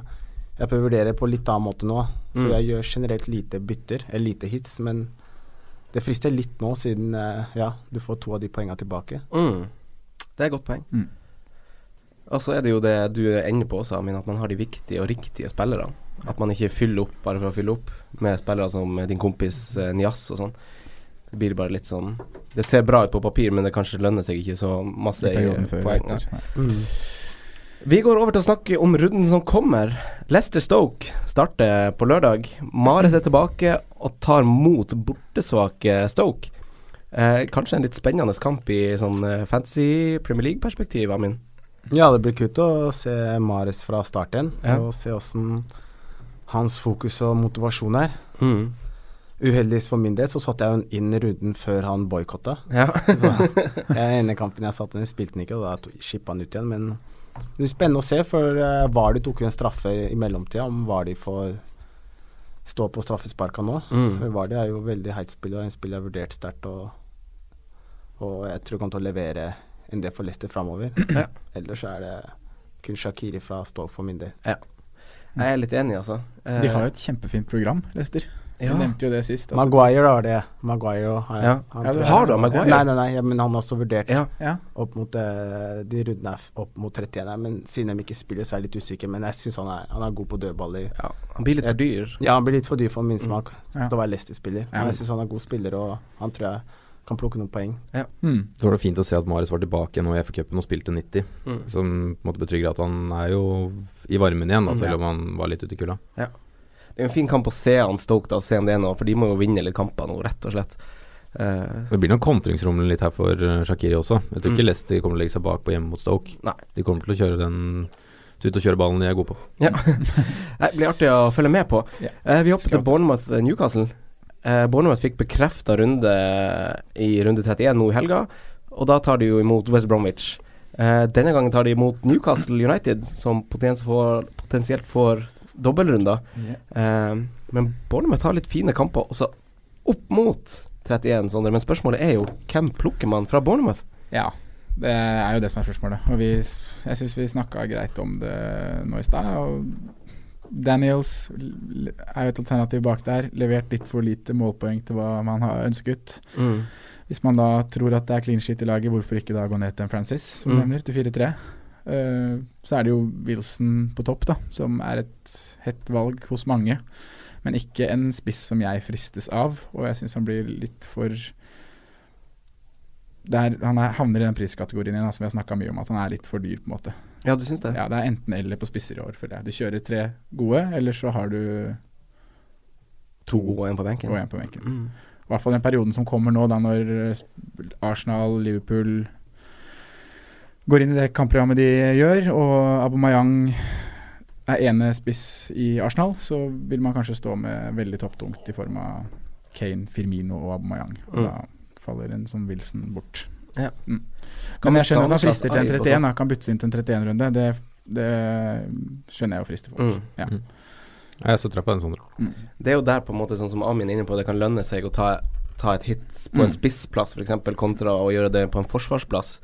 jeg prøver å vurdere på litt annen måte nå. Så Mm. jeg gjør generelt lite bytter, eller lite hits, men det frister litt nå, siden eh, ja, du får to av de poengene tilbake. Mm. Det er et godt poeng. Mm. Og så er det jo det du er inne på også, Amin, at man har de viktige og riktige spillerne. At man ikke fyller opp bare for å fylle opp med spillere som din kompis eh, Nias og sånn. Det blir bare litt sånn Det ser bra ut på papir, men det kanskje lønner seg ikke så masse I poeng. Mm. Vi går over til å snakke om runden som kommer. Leicester Stoke starter på lørdag. Mares er tilbake og tar mot bortesvake Stoke. Eh, kanskje en litt spennende kamp i sånn fancy fantasy Premier League-perspektiv, Amin? Ja, det blir kult å se Mares fra start igjen, Ja. og se åssen hans fokus og motivasjon er. Mm. Uheldigvis for min del så satte jeg jo inn runden før han boikotta. Ja. [LAUGHS] så jeg ene kampen jeg satte inn, spilte han ikke, og da skippa han ut igjen. Men det blir spennende å se, for uh, Vardy tok jo en straffe i, mellomtida. Om Vardy får stå på straffesparka nå. Mm. For Vardy er jo veldig heit spiller, en spiller jeg har vurdert sterkt. Og, og jeg tror han kommer til å levere en det for Leicester framover. [CLEARS THROAT] Ja. Ellers er det kun Shakiri fra Stoke for min del. Ja. Jeg er litt enig, altså. Eh, De har jo et kjempefint program, Leicester. Ja. Vi nevnte jo det sist. at- Maguire har det. Maguire har Ja. Ja, du Har du Maguire? Nei, nei, nei, ja, men han har også vurdert Ja. Ja. opp mot eh, de rundene opp mot 31. her, Men siden de ikke spiller, så er jeg litt usikker. Men jeg syns han, han er god på dødballer. ja. Han blir litt for dyr. Ja, han blir litt for dyr for min smak Ja. Det var Leicester-spiller. Ja. Men jeg syns han er god spiller, og han tror jeg kan plukke noen poeng. Mm. Så var det fint å se at Marius var tilbake nå i FA-cupen og spilte 90. Mm. Som på en måte betrygger at han er jo i varmen igjen, da, Mm, ja. selv om han var litt ute i kulda. Det er jo en fin kamp å se han Stoke, da, og se om det er noe, for de må jo vinne litt kamper nå, rett og slett. Uh, Det blir nok kontringsrom litt her for eh, Shakiri også. Jeg tror Mm. ikke Leicester kommer til å legge seg bak på hjemme mot Stoke. Nei. De kommer til å kjøre den ut og kjøre ballen de er gode på. ja. [LAUGHS] Det blir artig å følge med på. Ja. Uh, vi hopper til Bournemouth-Newcastle. Eh, Bournemouth fikk bekrefta runde i runde 31 nå i helga, og da tar de jo imot West Bromwich. Eh, denne gangen tar de imot Newcastle United, som potensielt får, potensielt får dobbeltrunder. Eh, men Bournemouth har litt fine kamper også opp mot 31, Sondre. Men spørsmålet er jo hvem plukker man fra Bournemouth? Ja, det er jo det som er spørsmålet. Og vi, jeg syns vi snakka greit om det nå i stad. Daniels er jo et alternativ bak der. Levert litt for lite målpoeng til hva man har ønsket. Mm. Hvis man da tror at det er clean shit i laget, hvorfor ikke da gå ned til en Francis, som Mm. nevner, til 4-3? Uh, så er det jo Wilson på topp, da, som er et hett valg hos mange. Men ikke en spiss som jeg fristes av, og jeg syns han blir litt for det er, Han er, havner i den priskategorien igjen, som vi har snakka mye om, at han er litt for dyr, på en måte. Ja, du syns det? Ja, det er enten eller på spisser i år, føler jeg. Du kjører tre gode, eller så har du To og en på benken. og en på benken. Mm. I hvert fall den perioden som kommer nå, da når eh, Arsenal, Liverpool går inn i det kampprogrammet de gjør, og Aubameyang er ene spiss i Arsenal, så vil man kanskje stå med veldig topptungt i form av Kane, Firmino og Aubameyang. Og Mm. da faller en som Wilson bort. Ja. Mm. Kan Men jeg skjønner at han frister til en 31, sånn? da. Kan byttes inn til en 31-runde. Det, det skjønner jeg jo frister folk. Mm. Ja. Mm. Jeg er så på den, Sondre. Det er jo der på en måte sånn som Amin er inne på, det kan lønne seg å ta, ta et hit på en Mm. spissplass f.eks., kontra å gjøre det på en forsvarsplass.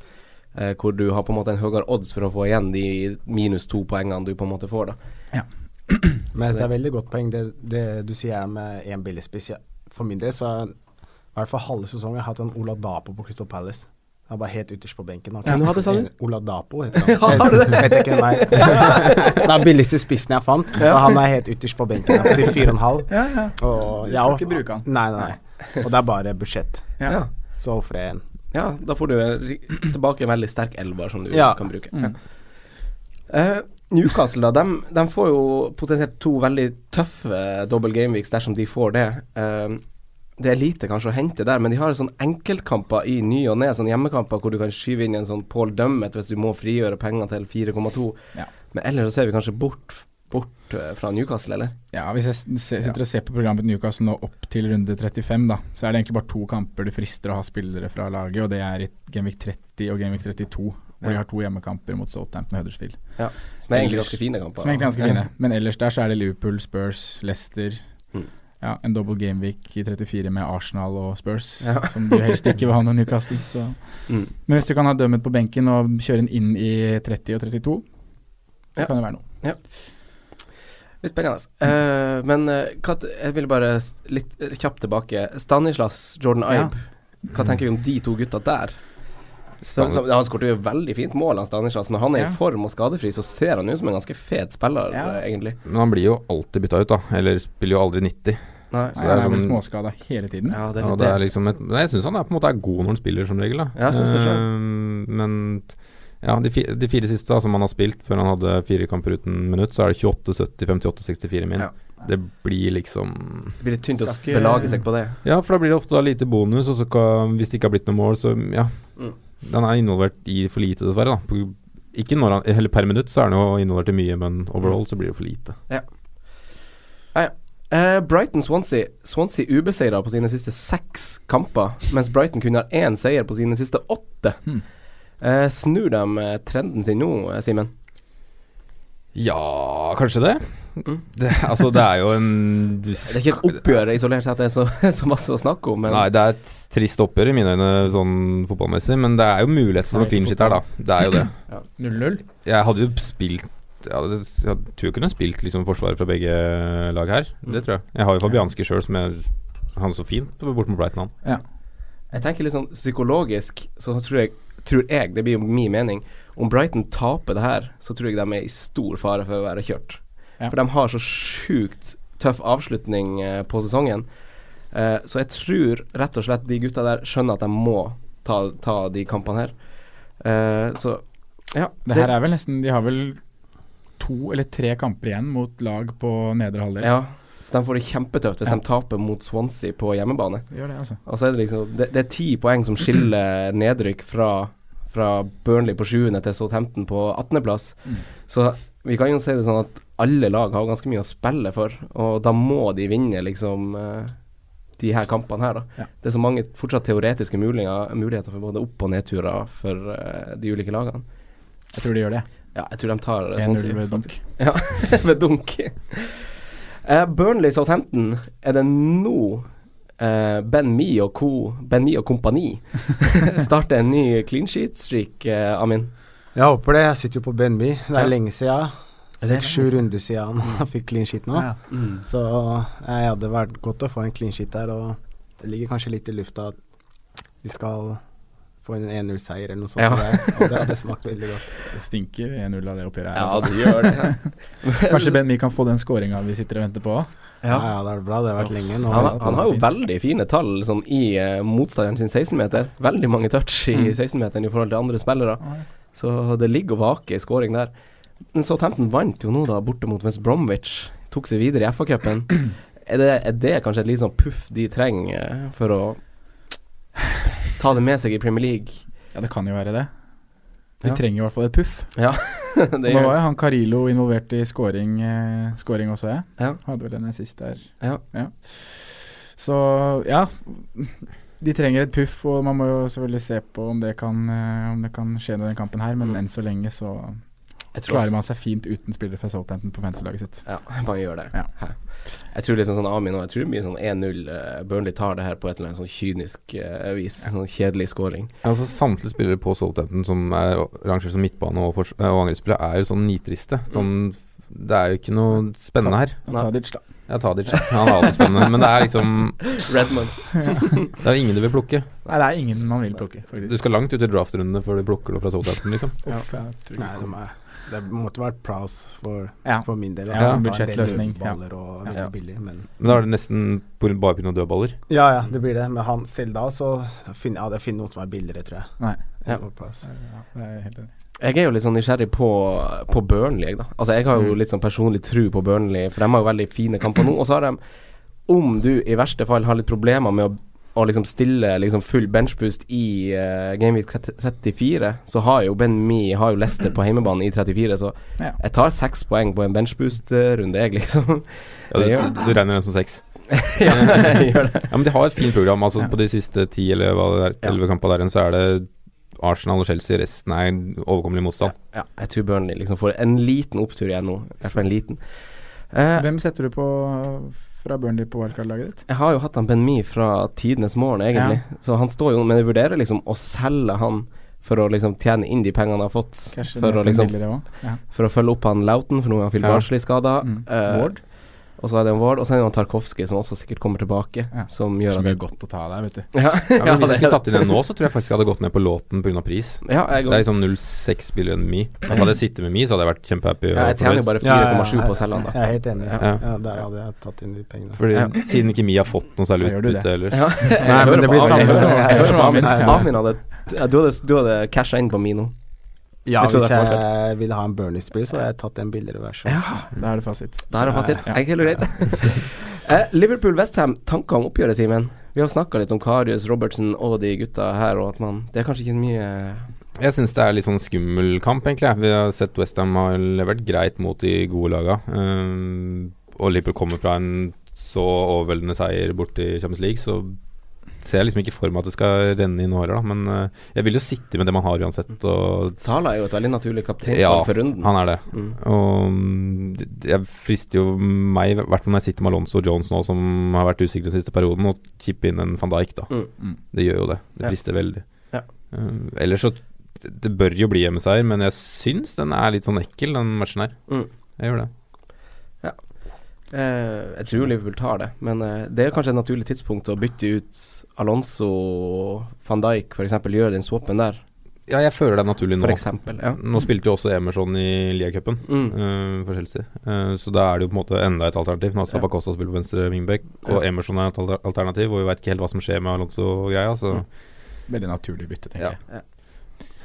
Eh, hvor du har på en måte en høyere odds for å få igjen de minus to poengene du på en måte får, da. [CLEARS THROAT] Men det er veldig godt poeng det, det du sier med én billigspiss. spiss for min del så er i hvert fall halve sesongen jeg har hatt en Ola Dapo på Crystal Palace. Han var helt ytterst på benken. Han Hvem du hadde, sa du? Ola Dapo heter [LAUGHS] han. Har du det? Vet ikke nei. [LAUGHS] det er. Billigste spissen jeg fant, så han er helt ytterst på benken. ja, Til 4,5. Ja, ja. Og Du skal og- ikke bruke han. Nei, nei, nei. Og det er bare budsjett. Ja. Ja. Så ofrer jeg en. Ja, da får du tilbake en veldig sterk elver som du Ja. kan bruke. Mm. Uh, Newcastle, da, de, får jo potensielt to veldig tøffe double gameweeks dersom de får det. Eh, det er lite kanskje å hente der, men de har sånn enkeltkamper i ny og ne, sånn hjemmekamper hvor du kan skyve inn en sånn Paul Dummet hvis du må frigjøre penger til 4,2. Ja. Men ellers så ser vi kanskje bort, bort eh, fra Newcastle, eller? Ja, hvis jeg sitter og ser på programmet til Newcastle nå opp til runde 35, da, så er det egentlig bare to kamper det frister å ha spillere fra laget, og det er i Genvik 30 og Genvik 32. Hvor de har to hjemmekamper mot Southampton og Huddersfield. Ja. Som er egentlig ganske fine kamper. Som er egentlig ganske fine. [LAUGHS] Men ellers der så er det Liverpool, Spurs, Leicester. Mm. Ja, en double gameweek i 34 med Arsenal og Spurs, Ja. [LAUGHS] som du helst ikke vil ha noe Newcastle. Så. Mm. Men hvis du kan ha dømmet på benken og kjøre den inn i 30 og 32, så Ja. kan det være noe. Litt spennende. Eh, men uh, hva, jeg vil bare litt eh, kjapt tilbake. Stanislas, Jordan Ja. Ibe. Hva tenker vi om de to gutta der? Så, så, han skåret jo veldig fint mål, han Stanislas. Når han er Ja. i form og skadefri, så ser han ut som en ganske fet spiller, Ja. eh, egentlig. Men han blir jo alltid bytta ut, da. Eller spiller jo aldri 90. Nei, Nei, det er han er vel sånn- småskada hele tiden. ja, det er litt det er liksom et, nei, jeg syns han er på en måte er god når han spiller, som regel. da Ja, jeg synes det selv. Eh, Men Ja, de, fi, de fire siste da, som han har spilt før han hadde fire kamper uten minutt, så er det 28, 70, 58, 64 min. Ja. Det blir liksom Det blir litt tynt å belage seg på det. Ja, for da blir det ofte da lite bonus, og så kan, hvis det ikke har blitt noe mål, så ja. Mm. Han er involvert i for lite, dessverre. da Ikke når han, eller per minutt så er han jo involvert i mye, men overall så blir det for lite. Eh, Brighton Swansea Swansea ubeseira på sine siste seks kamper, mens Brighton kun har én seier på sine siste åtte. Hmm. Uh, snur de eh, trenden sin nå, Simen? Ja, kanskje det. Mm. det altså, det er jo en Det er ikke et oppgjør isolert sett, det er så, [LAUGHS] så masse å snakke om, men Nei, det er et trist oppgjør i mine øyne sånn fotballmessig, men det er jo mulighet for noe clean shit her, da. Det er jo det. [CLEARS THROAT] 0-0. Jeg hadde jo spilt ja, det, Jeg tror jeg kunne spilt liksom forsvaret fra begge lag her. Det tror jeg. Jeg har jo Fabianski sjøl, som jeg Han er så fint bort mot Brighton, han. Jeg tenker litt sånn psykologisk, så tror jeg, tror jeg, det blir jo min mening Om Brighton taper det her, så tror jeg de er i stor fare for å være kjørt. Ja. For de har så sjukt tøff avslutning eh, på sesongen. Eh, så jeg tror rett og slett de gutta der skjønner at de må ta, ta de kampene her. Eh, så ja. Det her er vel nesten De har vel to eller tre kamper igjen mot lag på nedre halvdel. Ja, så de får det kjempetøft hvis de taper mot Swansea på hjemmebane. Gjør det, altså. Og så er det liksom Det, det er ti poeng som skiller [CLEARS THROAT] nedrykk fra, fra Burnley på 7. til Southampton på 18.-plass. Mm. Så vi kan jo si det sånn at alle lag har ganske mye å spille for, og da må de vinne liksom eh, de her kampene her, da. Ja. Det er så mange fortsatt teoretiske muligheter, muligheter for både opp- og nedturer for eh, de ulike lagene. Jeg tror de gjør det. Ja, jeg tror de tar 1-0 Swansea, ved dunk. [LAUGHS] Ja, [LAUGHS] ved dunk. Eh, Burnley Southampton, er det nå eh, Ben Me og co. Ben Me og kompani [LAUGHS] starter en ny clean sheet-streak, Amin? Jeg håper det. Jeg sitter jo på Ben Me. Det er Ja. lenge siden. Er det er sju runder siden han [LAUGHS] fikk clean sheet nå. Ja. Mm. Så jeg hadde vært godt å få en clean sheet der, og det ligger kanskje litt i lufta at de skal få en 1-0-seier eller noe sånt. Ja. Der, og det hadde smakt veldig godt. [LAUGHS] Det stinker 1-0 av det oppgjøret her. Ja, altså. det gjør det. [LAUGHS] Kanskje Ben Mi kan få den scoringa vi sitter og venter på. Ja, Ja. ja, det er bra. Det har vært lenge nå. Han, han har jo fint. veldig fine tall sånn, i eh, motstanderen sin 16-meter. Veldig mange touch i Mm. 16-meteren i forhold til andre spillere. Ja, ja. Så det ligger og vaker i scoring der. Southampton vant jo nå da borte mot West Bromwich. Tok seg videre i FA-cupen. [CLEARS THROAT] Er, det- er det kanskje et litt sånn puff de trenger eh, for å ta det med seg i Premier League? Ja, det kan jo være det. De Ja. trenger i hvert fall et puff. Ja, [LAUGHS] det Nå gjør var jo han Carilo involvert i scoring, eh, scoring også, jeg. Ja. Hadde vel en assist der. Ja. ja. Så ja. De trenger et puff, og man må jo selvfølgelig se på om det kan, eh, om det kan skje i denne kampen her, men enn så lenge så klarer man seg fint uten spillere fra Southampton på fanslaget sitt. Ja, bare gjør det. Ja. Jeg tror liksom sånn Amin og jeg tror mye sånn 1-0. eh, Burnley tar det her på et eller annet sånn kynisk uh, vis. Sånn kjedelig scoring. Altså Samtlige spillere på Southampton som er rangert som midtbane og, eh, og angrepsspillere, er jo sånn nitriste. Sånn, det er jo ikke noe spennende her. Tadic, da. Ja, Tadic. Han er alltid spennende. Men det er liksom [LAUGHS] Redmond. [LAUGHS] Det er jo ingen du vil plukke. Nei, det er ingen man vil plukke, faktisk. Du skal langt ut i draftrundene før du plukker noe fra Southampton, liksom. ja, jeg tror ikke Nei, de er, det måtte vært Prowse for, Ja. for min del. Ja, budsjettløsning, ja. Baller og veldig Ja. billig, men Men da er det nesten på- bare pga. dødballer. Ja, ja, det blir det. Men han selv da, så finner jeg, ja, jeg finner noe som er billigere, tror jeg. Nei. Ja. Er jeg helt enig. Jeg er jo litt sånn nysgjerrig på, på Burnley, jeg, da. Altså, jeg har jo Mm. litt sånn personlig tru på Burnley, for de har jo veldig fine kamper nå. Og så har de, om du i verste fall har litt problemer med å, å liksom stille liksom full benchboost i uh, Gameweek 34, så har jo Ben Mi har jo Leicester på hjemmebane i 34, så Ja. jeg tar seks poeng på en benchboost-runde, jeg, liksom. Ja, du, du, du regner den som seks. [LAUGHS] ja, jeg gjør det. Ja, men de har et fint program. Altså Ja. På de siste ti eller hva det er, Ja. elleve kampene der så er det Arsenal og Chelsea. Resten er overkommelig motstand. Ja, jeg tror Burnley liksom får en liten opptur igjen nå. I hvert fall en liten. Uh, Hvem setter du på fra Burnley på wildcard-laget ditt? Jeg har jo hatt han Ben Mi fra tidenes morgen, egentlig. Så han står jo Men jeg vurderer liksom å selge han for å liksom tjene inn de pengene han har fått. Kanskje For å liksom? Ja. For å følge opp han Lauten, for nå er han Phil Ja. Barnsley skada. Mm. Uh, Ward? Og så er det en Ward, og så er det en Tarkovskij som også sikkert kommer tilbake. Ja. Som gjør Som at er godt å ta der, vet du. [LAUGHS] Ja, Ja, men hvis det- jeg skulle tatt inn en nå, så tror jeg faktisk jeg hadde gått ned på låten pga. pris. ja, jeg, Det er liksom 0,6 billion me. Mi. Altså Hadde jeg sittet med Mi, så hadde jeg vært kjempehappy. ja, jeg tjener jo bare Ja, ja, 4,7 ja, på å selge den, da. Jeg er helt enig. Ja. Ja. der hadde jeg tatt inn de pengene. Fordi Ja. Siden ikke Mi har fått noe særlig utbytte ellers. Ja, Nei, men det blir samme som- Amin. Du hadde, du hadde casha inn på Mi nå. Ja, Hvis hvis jeg ville ha en Bernie-spill, så hadde jeg tatt en billigere versjon. Ja, Da er det fasit. Da er det fasit. Ja. Enkelt og greit. [LAUGHS] eh, Liverpool-Westham, tanker om oppgjøret, Simen? Vi har snakka litt om Karius, Robertsen og de gutta her, og at man Det er kanskje ikke mye Jeg syns det er litt sånn skummel kamp, egentlig. Vi har sett Westham har levert greit mot de gode laga. Um, og Liverpool kommer fra en så overveldende seier borte i Champions League, så ser jeg liksom ikke for meg at det skal renne inn året, da. Men uh, jeg vil jo sitte med det man har uansett. Og Sala er jo et veldig naturlig kapteinsvalg ja, for runden. han er det. Mm. Og mm, det- jeg frister jo meg, i hvert fall når jeg sitter med Alonso og Jones nå, som har vært usikre den siste perioden, å chippe inn en van Dijk, da. Mm. Mm. Det gjør jo det. Det Ja. frister veldig. Ja. Uh, ellers så det, det bør jo bli hjemmeseier, men jeg syns den er litt sånn ekkel, den matchen her. Mm. Jeg gjør det. Eh, jeg tror Liverpool tar det, men eh, det er kanskje et naturlig tidspunkt å bytte ut Alonso og van Dijk, f.eks. Gjøre den swappen der, Ja, jeg føler det er naturlig nå. for eksempel. Ja. Nå spilte jo også Emerson i Lia-cupen Mm. uh, for Chelsea, Uh, så da er det jo på en måte enda et alternativ. Nå har Ja. Zappacosta spilt på venstre wingback, og Ja. Emerson er et alternativ, og vi veit ikke helt hva som skjer med Alonso og greia, Så, Mm. Veldig naturlig bytte, tenker Ja. jeg.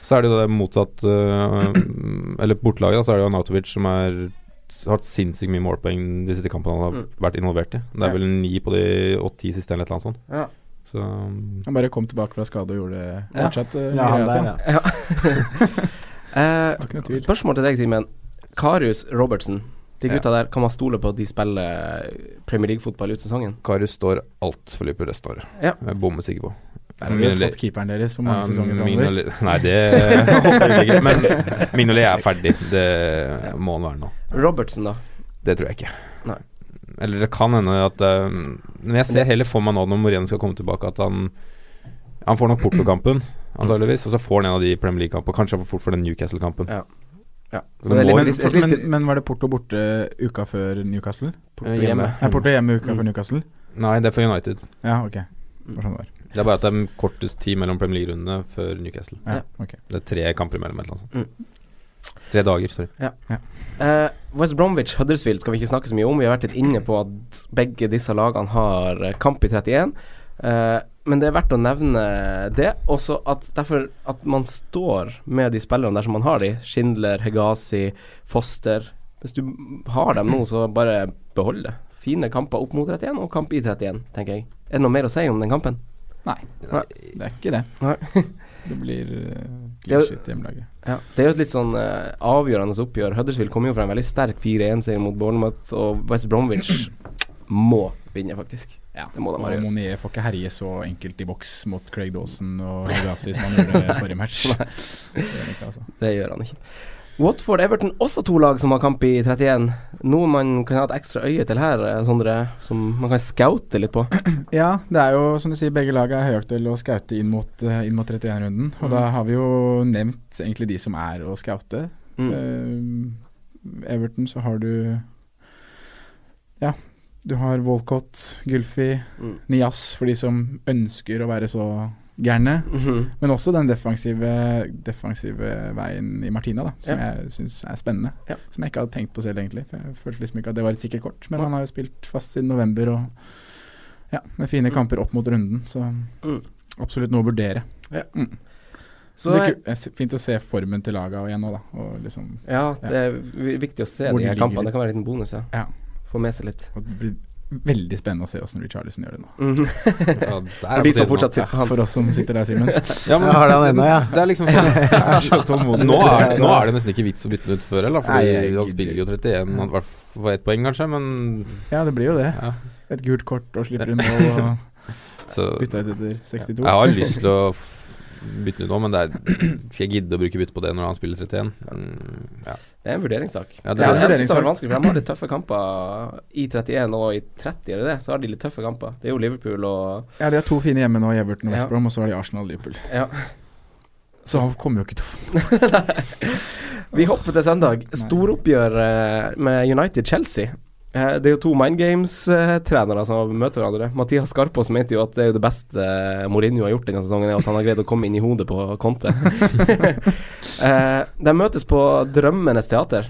så er det jo det motsatt uh, [CLEARS THROAT] Eller bortelaget, da, så er det jo Anatovic som er har hatt sinnssykt mye målpoeng de siste kampene han har Mm. vært involvert i. Det Ja. er vel ni på de åtte-ti siste, eller et eller annet sånt. Ja. Så um, Han bare kom tilbake fra skade og gjorde det fortsatt. eh, Ja, han der, ja. [LAUGHS] Eh, spørsmål til deg, Simen. Karius Robertsen. De Ja. gutta der, kan man stole på at de spiller Premier League-fotball ut sesongen? Karius står altfor Liverpool resten av året. Ja. Jeg er bommer sikker på. Der har vi fått keeperen deres for mange Ja, sesonger framover. Nei, det [LAUGHS] håper jeg ikke. Men Mignolet er ferdig. Det må han være nå. Robertsen, da? Det tror jeg ikke. Nei. Eller det kan hende at uh, Men jeg ser heller for meg nå når Moreno skal komme tilbake, at han Han får nok Porto-kampen, antageligvis, og så får han en av de Premier League-kampene. Kanskje han får fort for den Newcastle-kampen. Ja. Ja. Må- litt- Men, litt- men, men var det Porto borte uka før Newcastle? Porto hjemme. Nei, Porto hjemme uka Mm. før Newcastle? Nei, det er for United. Ja, ok. Det var sånn det var. Det er bare at det er kortest tid mellom Premier League-rundene før Newcastle. Ja, Ja. ok. Det er tre kamper imellom, eller noe sånt. Mm. Tre dager, sorry. Eh, West Bromwich Huddersfield skal vi ikke snakke så mye om. Vi har vært litt inne på at begge disse lagene har eh, kamp i 31. Uh, men det er verdt å nevne det. Også at derfor at man står med de spillerne der som man har de. Schindler, Hegazi, Foster. Hvis du har dem nå, så bare behold det. Fine kamper opp mot 31 og kamp i 31, tenker jeg. Er det noe mer å si om den kampen? Nei, Nei. det er ikke det. Nei. [LAUGHS] Det blir uh, jo- clean shit hjemmelaget. Ja, det er jo et litt sånn uh, avgjørende oppgjør. Huddersfield kommer jo fra en veldig sterk 4-1-seier mot Bournemouth, og West Bromwich må vinne, faktisk. Ja, Det må de og bare gjøre. Monier får ikke herje så enkelt i boks mot Craig Dawson og Hugasi som han gjorde forrige match. [LAUGHS] Det gjør ikke, altså. Det gjør han ikke. Watford-Everton, også to lag som har kamp i 31. Noe man kan ha et ekstra øye til her, eh, Sondre, som man kan scoute litt på. [CLEARS THROAT] Ja, det er jo som du sier, begge lag er høyaktuelle å scoute inn mot, eh, inn mot 31-runden. Og Mm. da har vi jo nevnt egentlig de som er å scoute. Mm. Uh, Everton så har du Ja, du har Walcott, Gulfi, Mm. Nias for de som ønsker å være så gærne. Mhm. Men også den defensive, defensive veien i Martina, da, som Ja. jeg syns er spennende. Ja. Som jeg ikke hadde tenkt på selv, egentlig. For jeg følte liksom ikke at det var et sikkert kort. Men han har jo spilt fast siden november, og ja, med fine kamper opp mot runden. Så Mm. absolutt noe å vurdere. Ja. Mm. Så det er fint å se formen til laga igjen nå, da. Liksom Ja, det er vi- viktig å se Hvor de her kampene. Det kan være en liten bonus, ja. Ja. Få med seg litt. og veldig spennende å se åssen Richarlison gjør det nå. Mm. Ja, [LAUGHS] der For er de som fortsatt sitter han. For oss som sitter der, Simen. [LAUGHS] Ja, men Jeg har den ennå, ja. Det er liksom sånn [LAUGHS] Jeg er så tålmodig. nå, nå er det nesten ikke vits å bytte den ut før, eller? Nei, Fordi jeg han spiller jo 31, han- i hvert fall ett poeng kanskje, men Ja, det blir jo det. ja. Et gult kort og slipper inn mål og Så bytta ut etter 62. jeg har lyst til å bytte ut nå, men det er, skal jeg gidde å bruke bytte på det når han spiller 31? Mm, ja. Det er en vurderingssak. Ja, det er en synes det er vurderingssak. vanskelig, for de har litt tøffe kamper i 31 og i 30, er det det? Så har de litt tøffe kamper. Det er jo Liverpool og Ja, de har to fine hjemme nå, Everton og West Ja. Brom, og så har de Arsenal og Liverpool. Ja. Så han kommer jo ikke til å få [LAUGHS] Vi hopper til søndag. Storoppgjør eh, med United-Chelsea. Eh, det er jo to Mind Games-trenere som møter hverandre. Mathias Skarpaas mente jo at det er jo det beste eh, Mourinho har gjort denne sesongen, er at han har greid å komme inn i hodet på Conte. [LAUGHS] eh, de møtes på Drømmenes teater.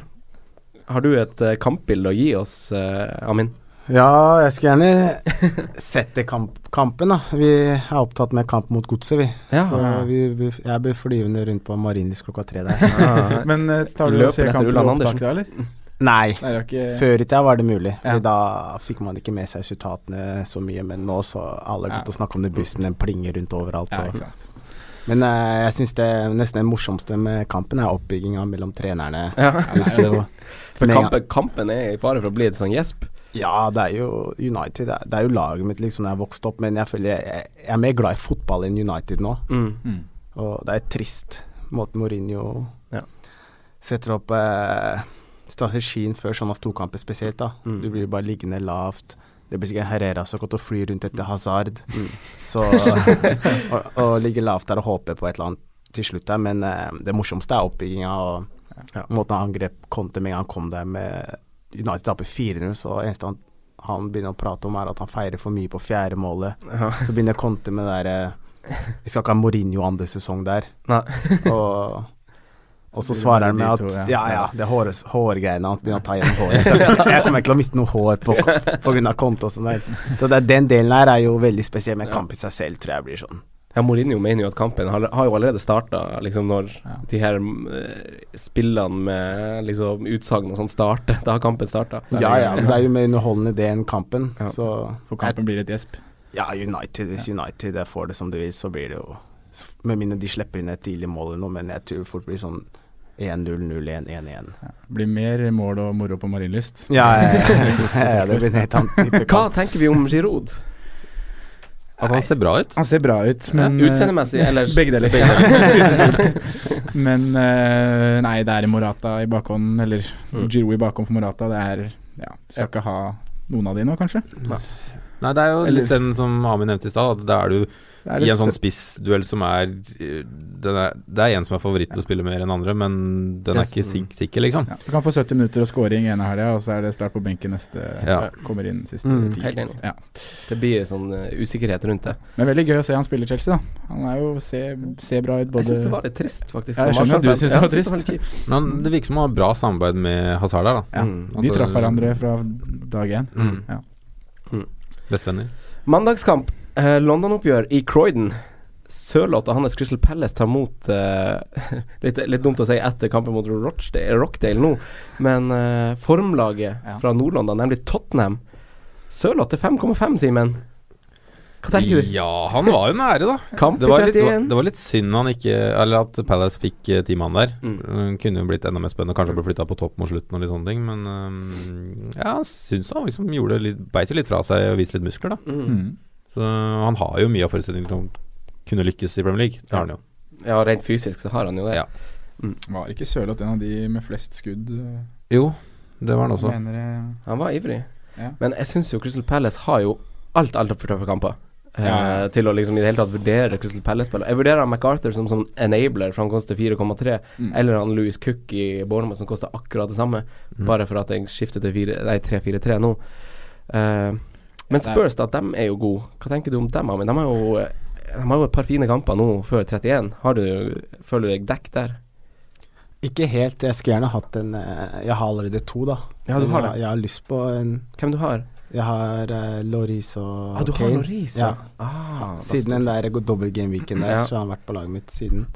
Har du et eh, kampbilde å gi oss, eh, Amin? Ja, jeg skulle gjerne sett det kamp, kampen, da. Vi er opptatt med kamp mot godset, vi. Ja. Så vi, vi, jeg blir flyvende rundt på Marienlyst klokka tre der. [LAUGHS] Men eh, tar du og ser kampen på opptak da, eller? Nei. Nei, ikke Før i tida var det mulig, Ja. for da fikk man ikke med seg resultatene så mye. Men nå så alle Ja. godt å snakke om det bussen, den plinger rundt overalt. Ja, og- Men uh, jeg syns det nesten det morsomste med kampen er oppbygginga mellom trenerne. Ja. [LAUGHS] For kampen, kampen er i fare for å bli et sånn gjesp. Ja, det er jo United. Det er, det er jo laget mitt liksom da jeg vokste opp, men jeg føler jeg, jeg, er mer glad i fotball enn United nå. Mm. Mm. Og det er trist måten Mourinho Ja. setter opp eh, strategien før sånne storkamper spesielt. da Mm. Du blir bare liggende lavt. Det blir sikkert Herrera som kommer til å fly rundt etter Hazard. Mm. Så [LAUGHS] [LAUGHS] å, ligge lavt der og håpe på et eller annet til slutt der, men uh, det morsomste er oppbygginga og Ja. måten han angrep Conte med en gang han kom der med United taper 4-0, så eneste han, han begynner å prate om, er at han feirer for mye på fjerde målet. Ja. Så begynner Conte med det derre Vi skal ikke ha Mourinho andre sesong der. Og, og så svarer han med med to, at ja. ja, ja, det er hår, hårgreiene Han begynner å ta igjen håret. Så jeg kommer ikke til å miste noe hår på, pga. Conte og sånn der. Så det, den delen her er jo veldig spesiell, men kamp i seg selv tror jeg blir sånn. Ja, Mourinho mener jo at kampen har, har jo allerede starta, liksom når Ja. de her eh, spillene med liksom utsagn og sånn starter. Da har kampen starta. Ja ja, men det er jo mer underholdende det enn kampen. Ja. Så For kampen blir et gjesp. Ja, United, hvis United får det som de vil, så blir det jo Med mindre de slipper inn et tidlig mål eller noe, men jeg tror fort blir sånn 1-0, 0-1, 1-1. Ja. Blir mer mål og moro på Marienlyst. Ja, ja, det blir en annen type Hva tenker vi om Giroud? At han ser bra ut. Han ser bra ut, men ja, Utseendemessig, eller Begge deler. Begge men uh, nei, det er Morata i bakhånd, eller Mm. Giroud i bakhånd for Morata. Det er Ja, skal ikke ha noen av de nå, kanskje. Nei, det er jo Eller- litt den som Ami nevnte i stad. at Da er du er i en sånn spissduell som er, eh, er Det er en som er favoritt til å spille mer enn andre, men den er ikke sik sikker, liksom. ja, Du kan få 70 minutter og scoring ene helga, og så er det start på benken neste. Ja. Kommer inn siste Mm, tid. helt enig. Ja. Det blir sånn eh, usikkerhet rundt det. Men veldig gøy å se han spille Chelsea, da. Han er jo ser, se bra ut Jeg både syns det var litt trist, faktisk. Ja, jeg skjønner at du Arsenal-fan. det var trist. det. Men det virker som han har bra samarbeid med Hazard der, da. Ja, Mm. De traff hverandre fra dag én. Mm. Ja. Bestevenner. Mandagskamp. Eh, London-oppgjør i Croydon. Sørloth og hans Crystal Palace tar mot uh, [LAUGHS] litt, litt dumt å si etter kampen mot Rochdale, Rockdale nå, men uh, formlaget Ja. fra Nord-London, nemlig Tottenham. Sørloth til 5,5, Simen. Hva tenker du? Ja, han var jo nære, da. [LAUGHS] Kamp Det i var, litt, 31. det var litt synd han ikke Eller at Palace fikk uh, ti mann der. Mm. Kunne jo blitt enda mer spennende. Kanskje ble flytta på topp mot slutten og litt sånne ting. Men uh, ja, syns han liksom gjorde litt Beit jo litt fra seg og viste litt muskler, da. Mm. Mm. Så han har jo mye av forutsetningene til å kunne lykkes i Premier League. Det har han jo. Ja, rent fysisk så har han jo det. Ja. Var ikke Sørloth en av de med flest skudd? eh, Jo, det var han også. Mener jeg. Han var ivrig. Ja. Men jeg syns jo Crystal Palace har jo alt altfor tøffe kamper. eh, Ja. til å liksom i det hele tatt vurdere Crystal Palace-spillet. Jeg vurderer han MacArthur som, som enabler, for han koster 4,3. Mm. Eller han Louis Cook i Bournemouth som koster akkurat det samme. Mm. Bare for at jeg skifter til fire- 3-4-3 nå. Eh, men det at Spurs, da, dem er jo gode. Hva tenker du om dem? Amin? De har jo eh, De har jo et par fine kamper nå før 31. Har du, føler du deg dekket der? Ikke helt. Jeg skulle gjerne hatt en eh, Jeg har allerede to, da. Ja, du har det. jeg har lyst på en Hvem du har? Jeg har uh, Loris og Ah, du har Loris, ja. Ah, Siden den der dobbel game-weeken der, Ja. så har han vært på laget mitt siden.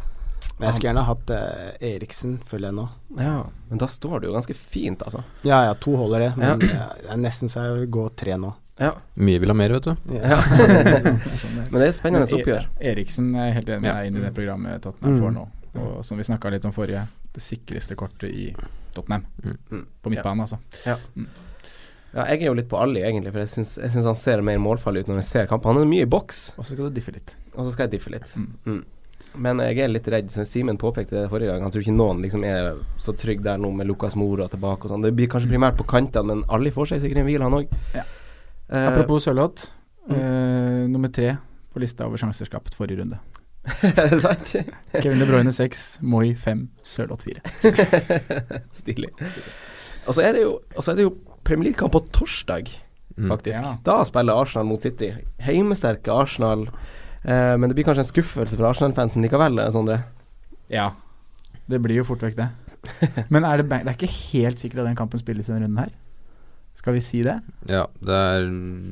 Men jeg skulle gjerne hatt eh, Eriksen, føler jeg nå. Ja, men da står det jo ganske fint, altså. Ja ja, to holder det, men Ja. jeg, jeg, nesten så jeg vil gå tre nå. Ja. Mye vil ha mer, vet du. ja. [LAUGHS] Men det er spennende E- oppgjør. Eriksen er helt enig med Ja. deg inn i det programmet Tottenham Mm. får nå. Og som vi snakka litt om forrige, det sikreste kortet i Tottenham. Mm. På midtbanen, altså. Ja, jeg er jo litt på Ali, egentlig, for jeg syns, jeg syns han ser mer målfarlig ut når jeg ser kampen. Han er mye i boks, Og så skal du diffe litt. og så skal jeg diffe litt. Mm. Mm. Men jeg er litt redd, som Simen påpekte det forrige gang. Han tror ikke noen liksom er så trygg der nå med Lukas Mora tilbake og sånn. Det blir kanskje primært på kantene, men Ali får seg sikkert en hvil, han òg. Ja. Eh, Apropos Sørloth. mm. Uh, nummer tre på lista over sjanser skapt forrige runde. [LAUGHS] er det sant? [LAUGHS] Kevin De Bruyne seks, Moi fem, Sørloth fire. [LAUGHS] Stilig. Og så er det jo, og så det jo Premier League-kamp på torsdag, Mm. Ja. Da spiller Arsenal mot City. Heimesterke Arsenal. Uh, men det blir kanskje en skuffelse for Arsenal-fansen likevel, Sondre. Ja. Det blir jo fort vekk, det. Men er det, det er ikke helt sikkert at den kampen spilles i denne runden her. Skal vi si det? Ja, det er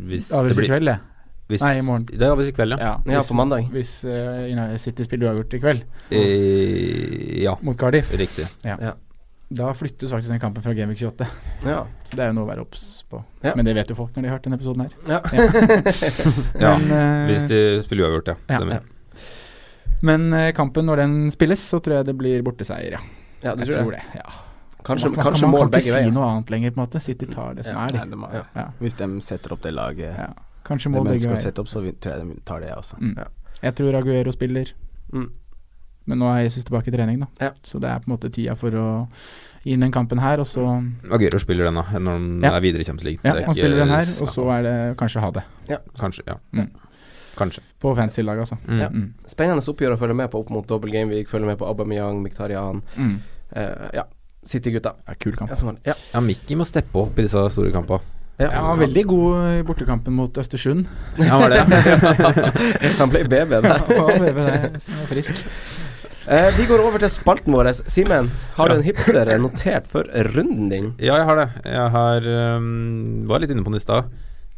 hvis Avgjørelse i kveld, det. hvis, Nei, i morgen. Det er avgjørelse i kveld, ja. Ja, Ja, hvis- på mandag. Hvis uh, United City spiller uavgjort i kveld Eh, ja, mot Cardiff, riktig. ja. Ja. da flyttes faktisk den kampen fra Gamevik 28. Ja. Så det er jo noe å være obs på. Ja. Men det vet jo folk når de har hørt denne episoden her. Ja. Ja, [LAUGHS] Men, uh, Hvis de spiller uavgjort, ja. Ja, Men uh, kampen, når den spilles, så tror jeg det blir borteseier, ja. ja, du Jeg tror tror det? det. ja. Kanskje, man, man, kanskje man mål kan ikke si veier. noe annet lenger, på en måte. City tar det som Ja. er, Nei, de. de må, Ja. Ja. Hvis de setter opp det laget Ja. Kanskje de mål begge ønsker å veier. sette opp, så tror jeg de tar det, også. Mm. Ja. Jeg tror Aguero spiller, Mm. men nå er Jesus tilbake i trening, da. Ja. Så det er på en måte tida for å inn den kampen her, og så Aguero spiller den, da, når han Ja. er videre i Champions League. Ja, han spiller den her, og så er det kanskje ha det. Kanskje, ja. Mm. Kanskje. På fancy-lag, altså. Mm. Ja. Mm. Spennende oppgjør å følge med på opp mot Double Game Week. Følge med på Aubameyang, Miktarian. Mm. Uh, ja, City-gutta. Ja, kul kamp. Ja, ja. Ja, Mickey må steppe opp i disse store kampene. Ja. Han var veldig god i bortekampen mot Østersund. Ja, var det? [LAUGHS] Han ble BB da. Ja, han var det, han [LAUGHS] frisk. Eh, vi går over til spalten vår. Simen, har du en hipster notert for runden din? Ja, jeg har det. Jeg har um, Var litt inne på den i stad.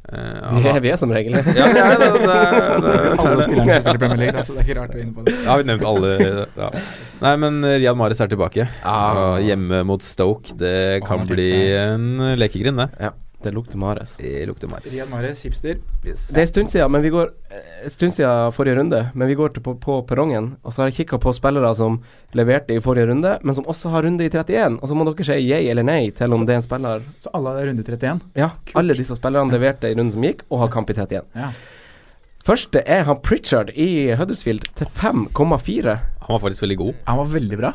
Eh, Vi er, vi er som regel. Ja, det er det. det, er, det, Alle er spillerne som spiller Premier League, da, så det er ikke rart vi er inne på det. Ja, vi nevnt alle ja. Nei, men Rian Riyad Mahrez er tilbake. Ah. Hjemme mot Stoke. Det kan bli en lekegrind, det. Ja, det lukter Mares. Det lukter Mares. Rian Mares, hipster. Det er en stund siden, men vi går eh, stund siden forrige runde, men vi går til på, på perrongen. Og så har jeg kikka på spillere som leverte i forrige runde, men som også har runde i 31. Og så må dere si yay eller nei til om det er en spiller Så alle har runde 31. Ja, alle disse spillerne leverte i runden som gikk, og har kamp i 31. Ja. Første er han Pritchard i Huddersfield til 5,4. Han var faktisk veldig god. Han var veldig bra.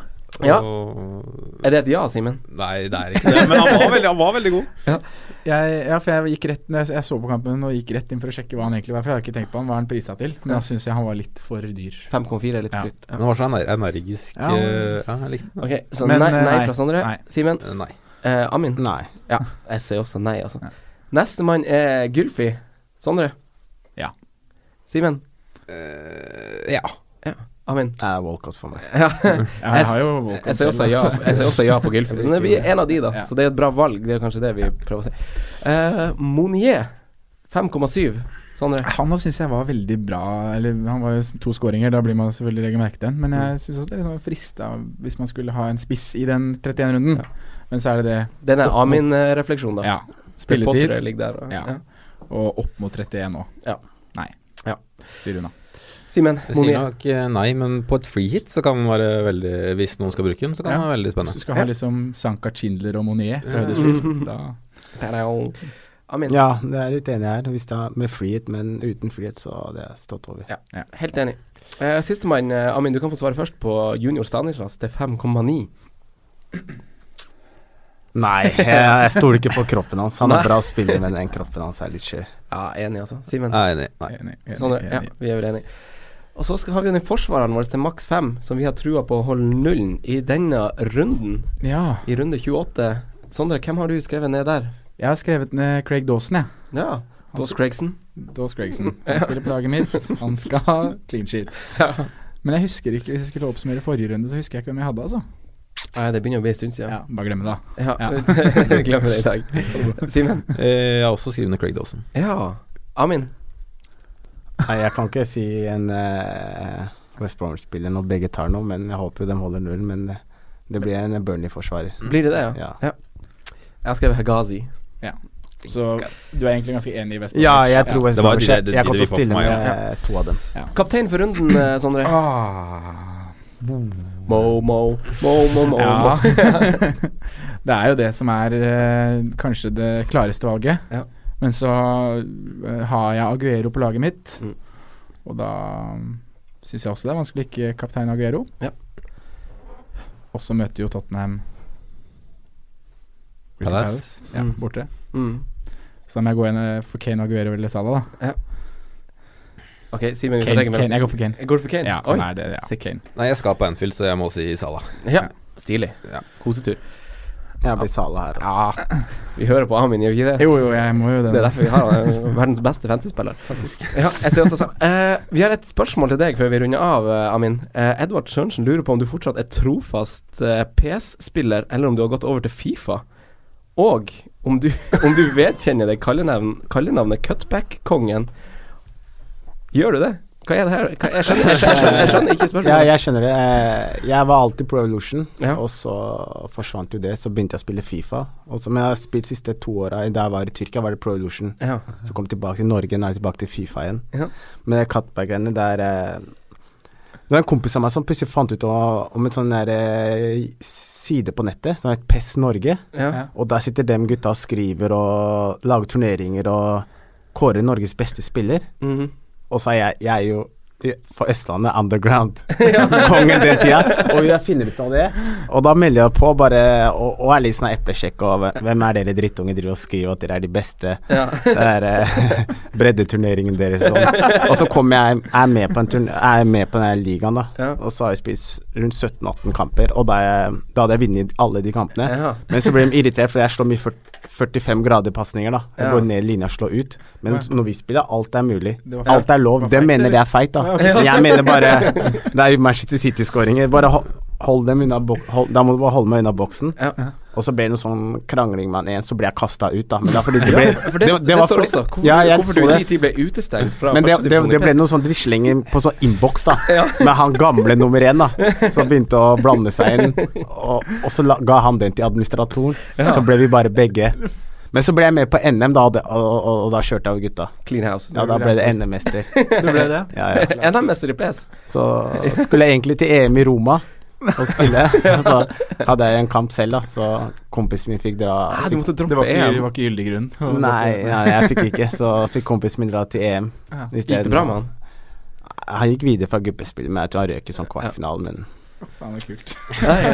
Ja. Og Er det et ja, Simen? Nei, det er ikke det. [LAUGHS] Men han var veldig, han var veldig god. Jeg, ja, for jeg gikk rett jeg, jeg så på kampen og gikk rett inn for å sjekke hva han egentlig var. For jeg hadde ikke tenkt på han, hva han prisa til. Men da syns jeg han var litt for dyr. 5,4 er litt Ja. dyrt. Men Ja. han var så energisk. Ja. eh, Ja, jeg likte den. Så Men, nei, eh, nei nei. fra Sondre. Simen? Eh, Nei. Eh, Amin? Nei. Ja, jeg sier også nei, altså. Ja. Nestemann er Gylfi. Sondre? Ja. Simen? Ja ja. Amin? Jeg er Walcott for meg. Ja. [LAUGHS] Jeg har jo Walcott. Jeg sier også ja, jeg ser også ja på Gylfi. Men vi er en av de, da. Ja. Så det er et bra valg. Det er kanskje det vi prøver å si. Uh, Monier 5,7. Sondre? Han syns jeg var veldig bra. Eller Han var jo to skåringer, da blir man selvfølgelig legge merke til den. Men jeg syns også det er liksom frista hvis man skulle ha en spiss i den 31-runden. Ja. Men så er det det Den er Amin-refleksjon, da. Ja. Spilletid der. Og, Ja. ja. Og opp mot 31 nå. Ja. Nei. Ja. Styr unna. Simen? Det sier nok eh, nei, men på et free hit så kan man være veldig Hvis noen skal bruke den, så kan Ja. den være veldig Hvis du skal ha liksom Sanka Schindler og Monier fra Ja. Huddersfield, [LAUGHS] da Amin? Ja, det er litt enig her. Hvis det er med frihet, men uten frihet, så hadde jeg stått over. Ja. Helt enig. Uh, Sistemann, uh, Amin, du kan få svare først på junior Stanislas til 5,9. Nei, jeg, jeg stoler ikke på kroppen hans. Han Nei. er bra spille, men den kroppen hans er litt skjør. Ja, enig, altså. Simen? Enig. nei, enig, Enig, enig, Sondre? Ja, vi er vel enige. Og så skal, har vi den forsvareren vår til maks 5, som vi har trua på å holde nullen i denne runden. Ja. I runde 28. Sondre, hvem har du skrevet ned der? Jeg har skrevet ned Craig Dawson, jeg. Ja, Dawes Gregson. Dawes Gregson. [LAUGHS] Han spiller på laget mitt. Han skal ha clean sheet. Men jeg husker ikke, hvis jeg skulle oppsummere forrige runde, så husker jeg ikke hvem jeg hadde, altså. Nei, det begynner å bli en stund siden. Ja, bare glemme det, da. Ja, Ja. [LAUGHS] glemme det i dag. [LAUGHS] Simen? Eh, Jeg har også skrevet ned Craig Dawson. Ja. Amin? Nei, jeg kan ikke si en uh, West Bromwich-spiller når begge tar noe, men jeg håper jo de holder null. Men det blir en Burnley-forsvarer. Blir det det, ja? Ja. Jeg har skrevet Hagazi. Så du er egentlig ganske enig i West Ja, jeg tror West Bromwich Jeg, jeg kommer til å stille meg, med ja. eh, to av dem. Kaptein for runden, eh, Sondre. Ah. Mo, mo, mo, mo, mo. Ja. [LAUGHS] [LAUGHS] det er jo det som er uh, kanskje det klareste valget. Ja. Men så eh, har jeg Aguero på laget mitt, Mm. og da syns jeg også det er vanskelig å ikke kaptein Aguero. Ja. Og så møter jo Tottenham Palace. Ja, Mm. borte. Mm. Så da må jeg gå inn eh, for Kane Aguero eller Salah, da. Ok, Simen, Kane, legge Kane, jeg går for Kane. Jeg går for Kane? Ja, Oi. er det, ja. Kane. Nei, jeg skal på Anfield, så jeg må si Salah. Ja, stilig. Ja. Kosetur. Jeg blir Sala her. Ja, vi hører på Amin, gjør vi ikke det? Jo, jo, jeg må jo det. Det er derfor vi har han, eh, verdens beste fantasy-spiller. Faktisk. Ja, jeg ser også sånn. Uh, vi har et spørsmål til deg før vi runder av, eh, Amin. Uh, Edvard Sørensen lurer på om du fortsatt er trofast uh, PS-spiller, eller om du har gått over til Fifa. Og om du, [LAUGHS] om du vedkjenner deg kallenavn, kallenavnet Cutback-kongen. Gjør du det? Hva er det her? Hva, jeg, skjønner, jeg, skjønner, jeg, skjønner, jeg skjønner ikke Ja, jeg skjønner det. Eh, Jeg var alltid Pro Evolution, Ja. og så forsvant jo det. Så begynte jeg å spille Fifa. Og som jeg har spilt de siste to åra, da jeg var i Tyrkia, var det Pro Evolution. Ja. Så kom jeg tilbake til Norge, nå er jeg tilbake til Fifa igjen. Ja. Men det cutback-greiene, det er eh, Det var en kompis av meg som plutselig fant ut om, om en sånn eh, side på nettet, som het PES Norge. Ja. Og der sitter dem gutta og skriver og lager turneringer og kårer Norges beste spiller. Mhm. Og så er jeg, jeg er jo for Østlandet underground. [LAUGHS] Kongen den tida. Og jeg finner ut av det. Og da melder jeg på bare og, og er litt sånn eplesjekk og hvem- er dere drittunge driver og skriver at dere er de beste. Ja. Det er eh, [LAUGHS] breddeturneringen deres sånn. Og så kommer jeg er med på en turn er med på den ligaen, da. Ja. Og så har jeg spilt rundt 17-18 kamper, og da, jeg, da hadde jeg vunnet alle de kampene. Ja. Men så ble de irritert, for jeg slår mye 40, 45 grader pasninger, da. Jeg Ja. går ned linja og slår ut. Men Ja. når vi spiller, alt er mulig. Alt er lov. Feit, mener det er feit, da. Ja, ok. Jeg mener bare [LAUGHS] Det er jo Manchester City-skåringer. Bare hold, hold dem unna hold, Da må du bare holde meg unna boksen. Ja. Og så ble det noe sånn krangling med han en, så ble jeg kasta ut, da. Men det er fordi [LAUGHS] det ble For det, det, var står også. Hvorfor, Ja, jeg hvorfor du i det. tid ble utestengt fra men det, det, det ble noe sånn drislinger på sånn innboks, da. Ja. [LAUGHS] Med han gamle nummer én, da. [LAUGHS] Som begynte å blande seg inn. Og, og så la, ga han den til administratoren. Ja. Så ble vi bare begge. Men så ble jeg med på NM, da, og, det- og, og, og da kjørte jeg over gutta. Clean house. Ja, da ble det NM-mester. Det ble det. Ja, ja. NM-mester i PS. Så skulle jeg egentlig til EM i Roma og spille. [LAUGHS] Og så hadde jeg en kamp selv, da, så kompisen min fikk dra Ah, du måtte Det var ikke, EM. det var ikke gyldig grunn. [LAUGHS] Nei, nei, jeg fikk ikke, så fikk kompisen min dra til EM. Ja. Gikk det bra med han? Han gikk videre fra gruppespill, men jeg tror han røk i sånn kvartfinalen. men Faen, det er kult.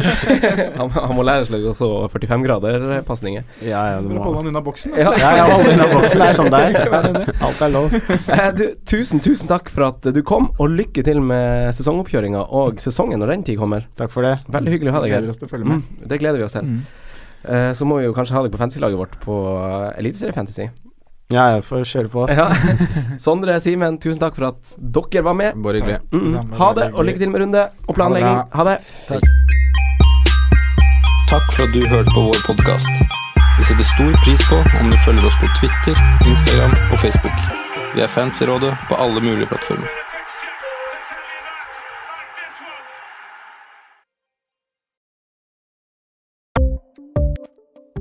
[LAUGHS] han, han må lære seg også 45 grader pasninger. ja, ja, du må holde han unna boksen. Ja. Ja, jeg holder unna boksen. Det er sånn det er. [LAUGHS] Alt er lov. Eh, du, tusen, tusen takk for at du kom, og lykke til med sesongoppkjøringa og sesongen når den tid kommer. Takk for det. Veldig hyggelig å ha deg her. Mm, det gleder vi oss til. Mm. Uh, så må vi jo kanskje ha deg på fantasy-laget vårt på Eliteserie Fantasy. Ja, jeg får kjøre på. Ja. [LAUGHS] Sondre, Simen, tusen takk for at dere var med. Bare hyggelig. Mm, -mm. ha det, og lykke til med runde og planlegging. Ha det. det. Takk for at du hørte på vår podkast. Vi setter stor pris på om du følger oss på Twitter, Instagram og Facebook. Vi er fans i rådet på alle mulige plattformer.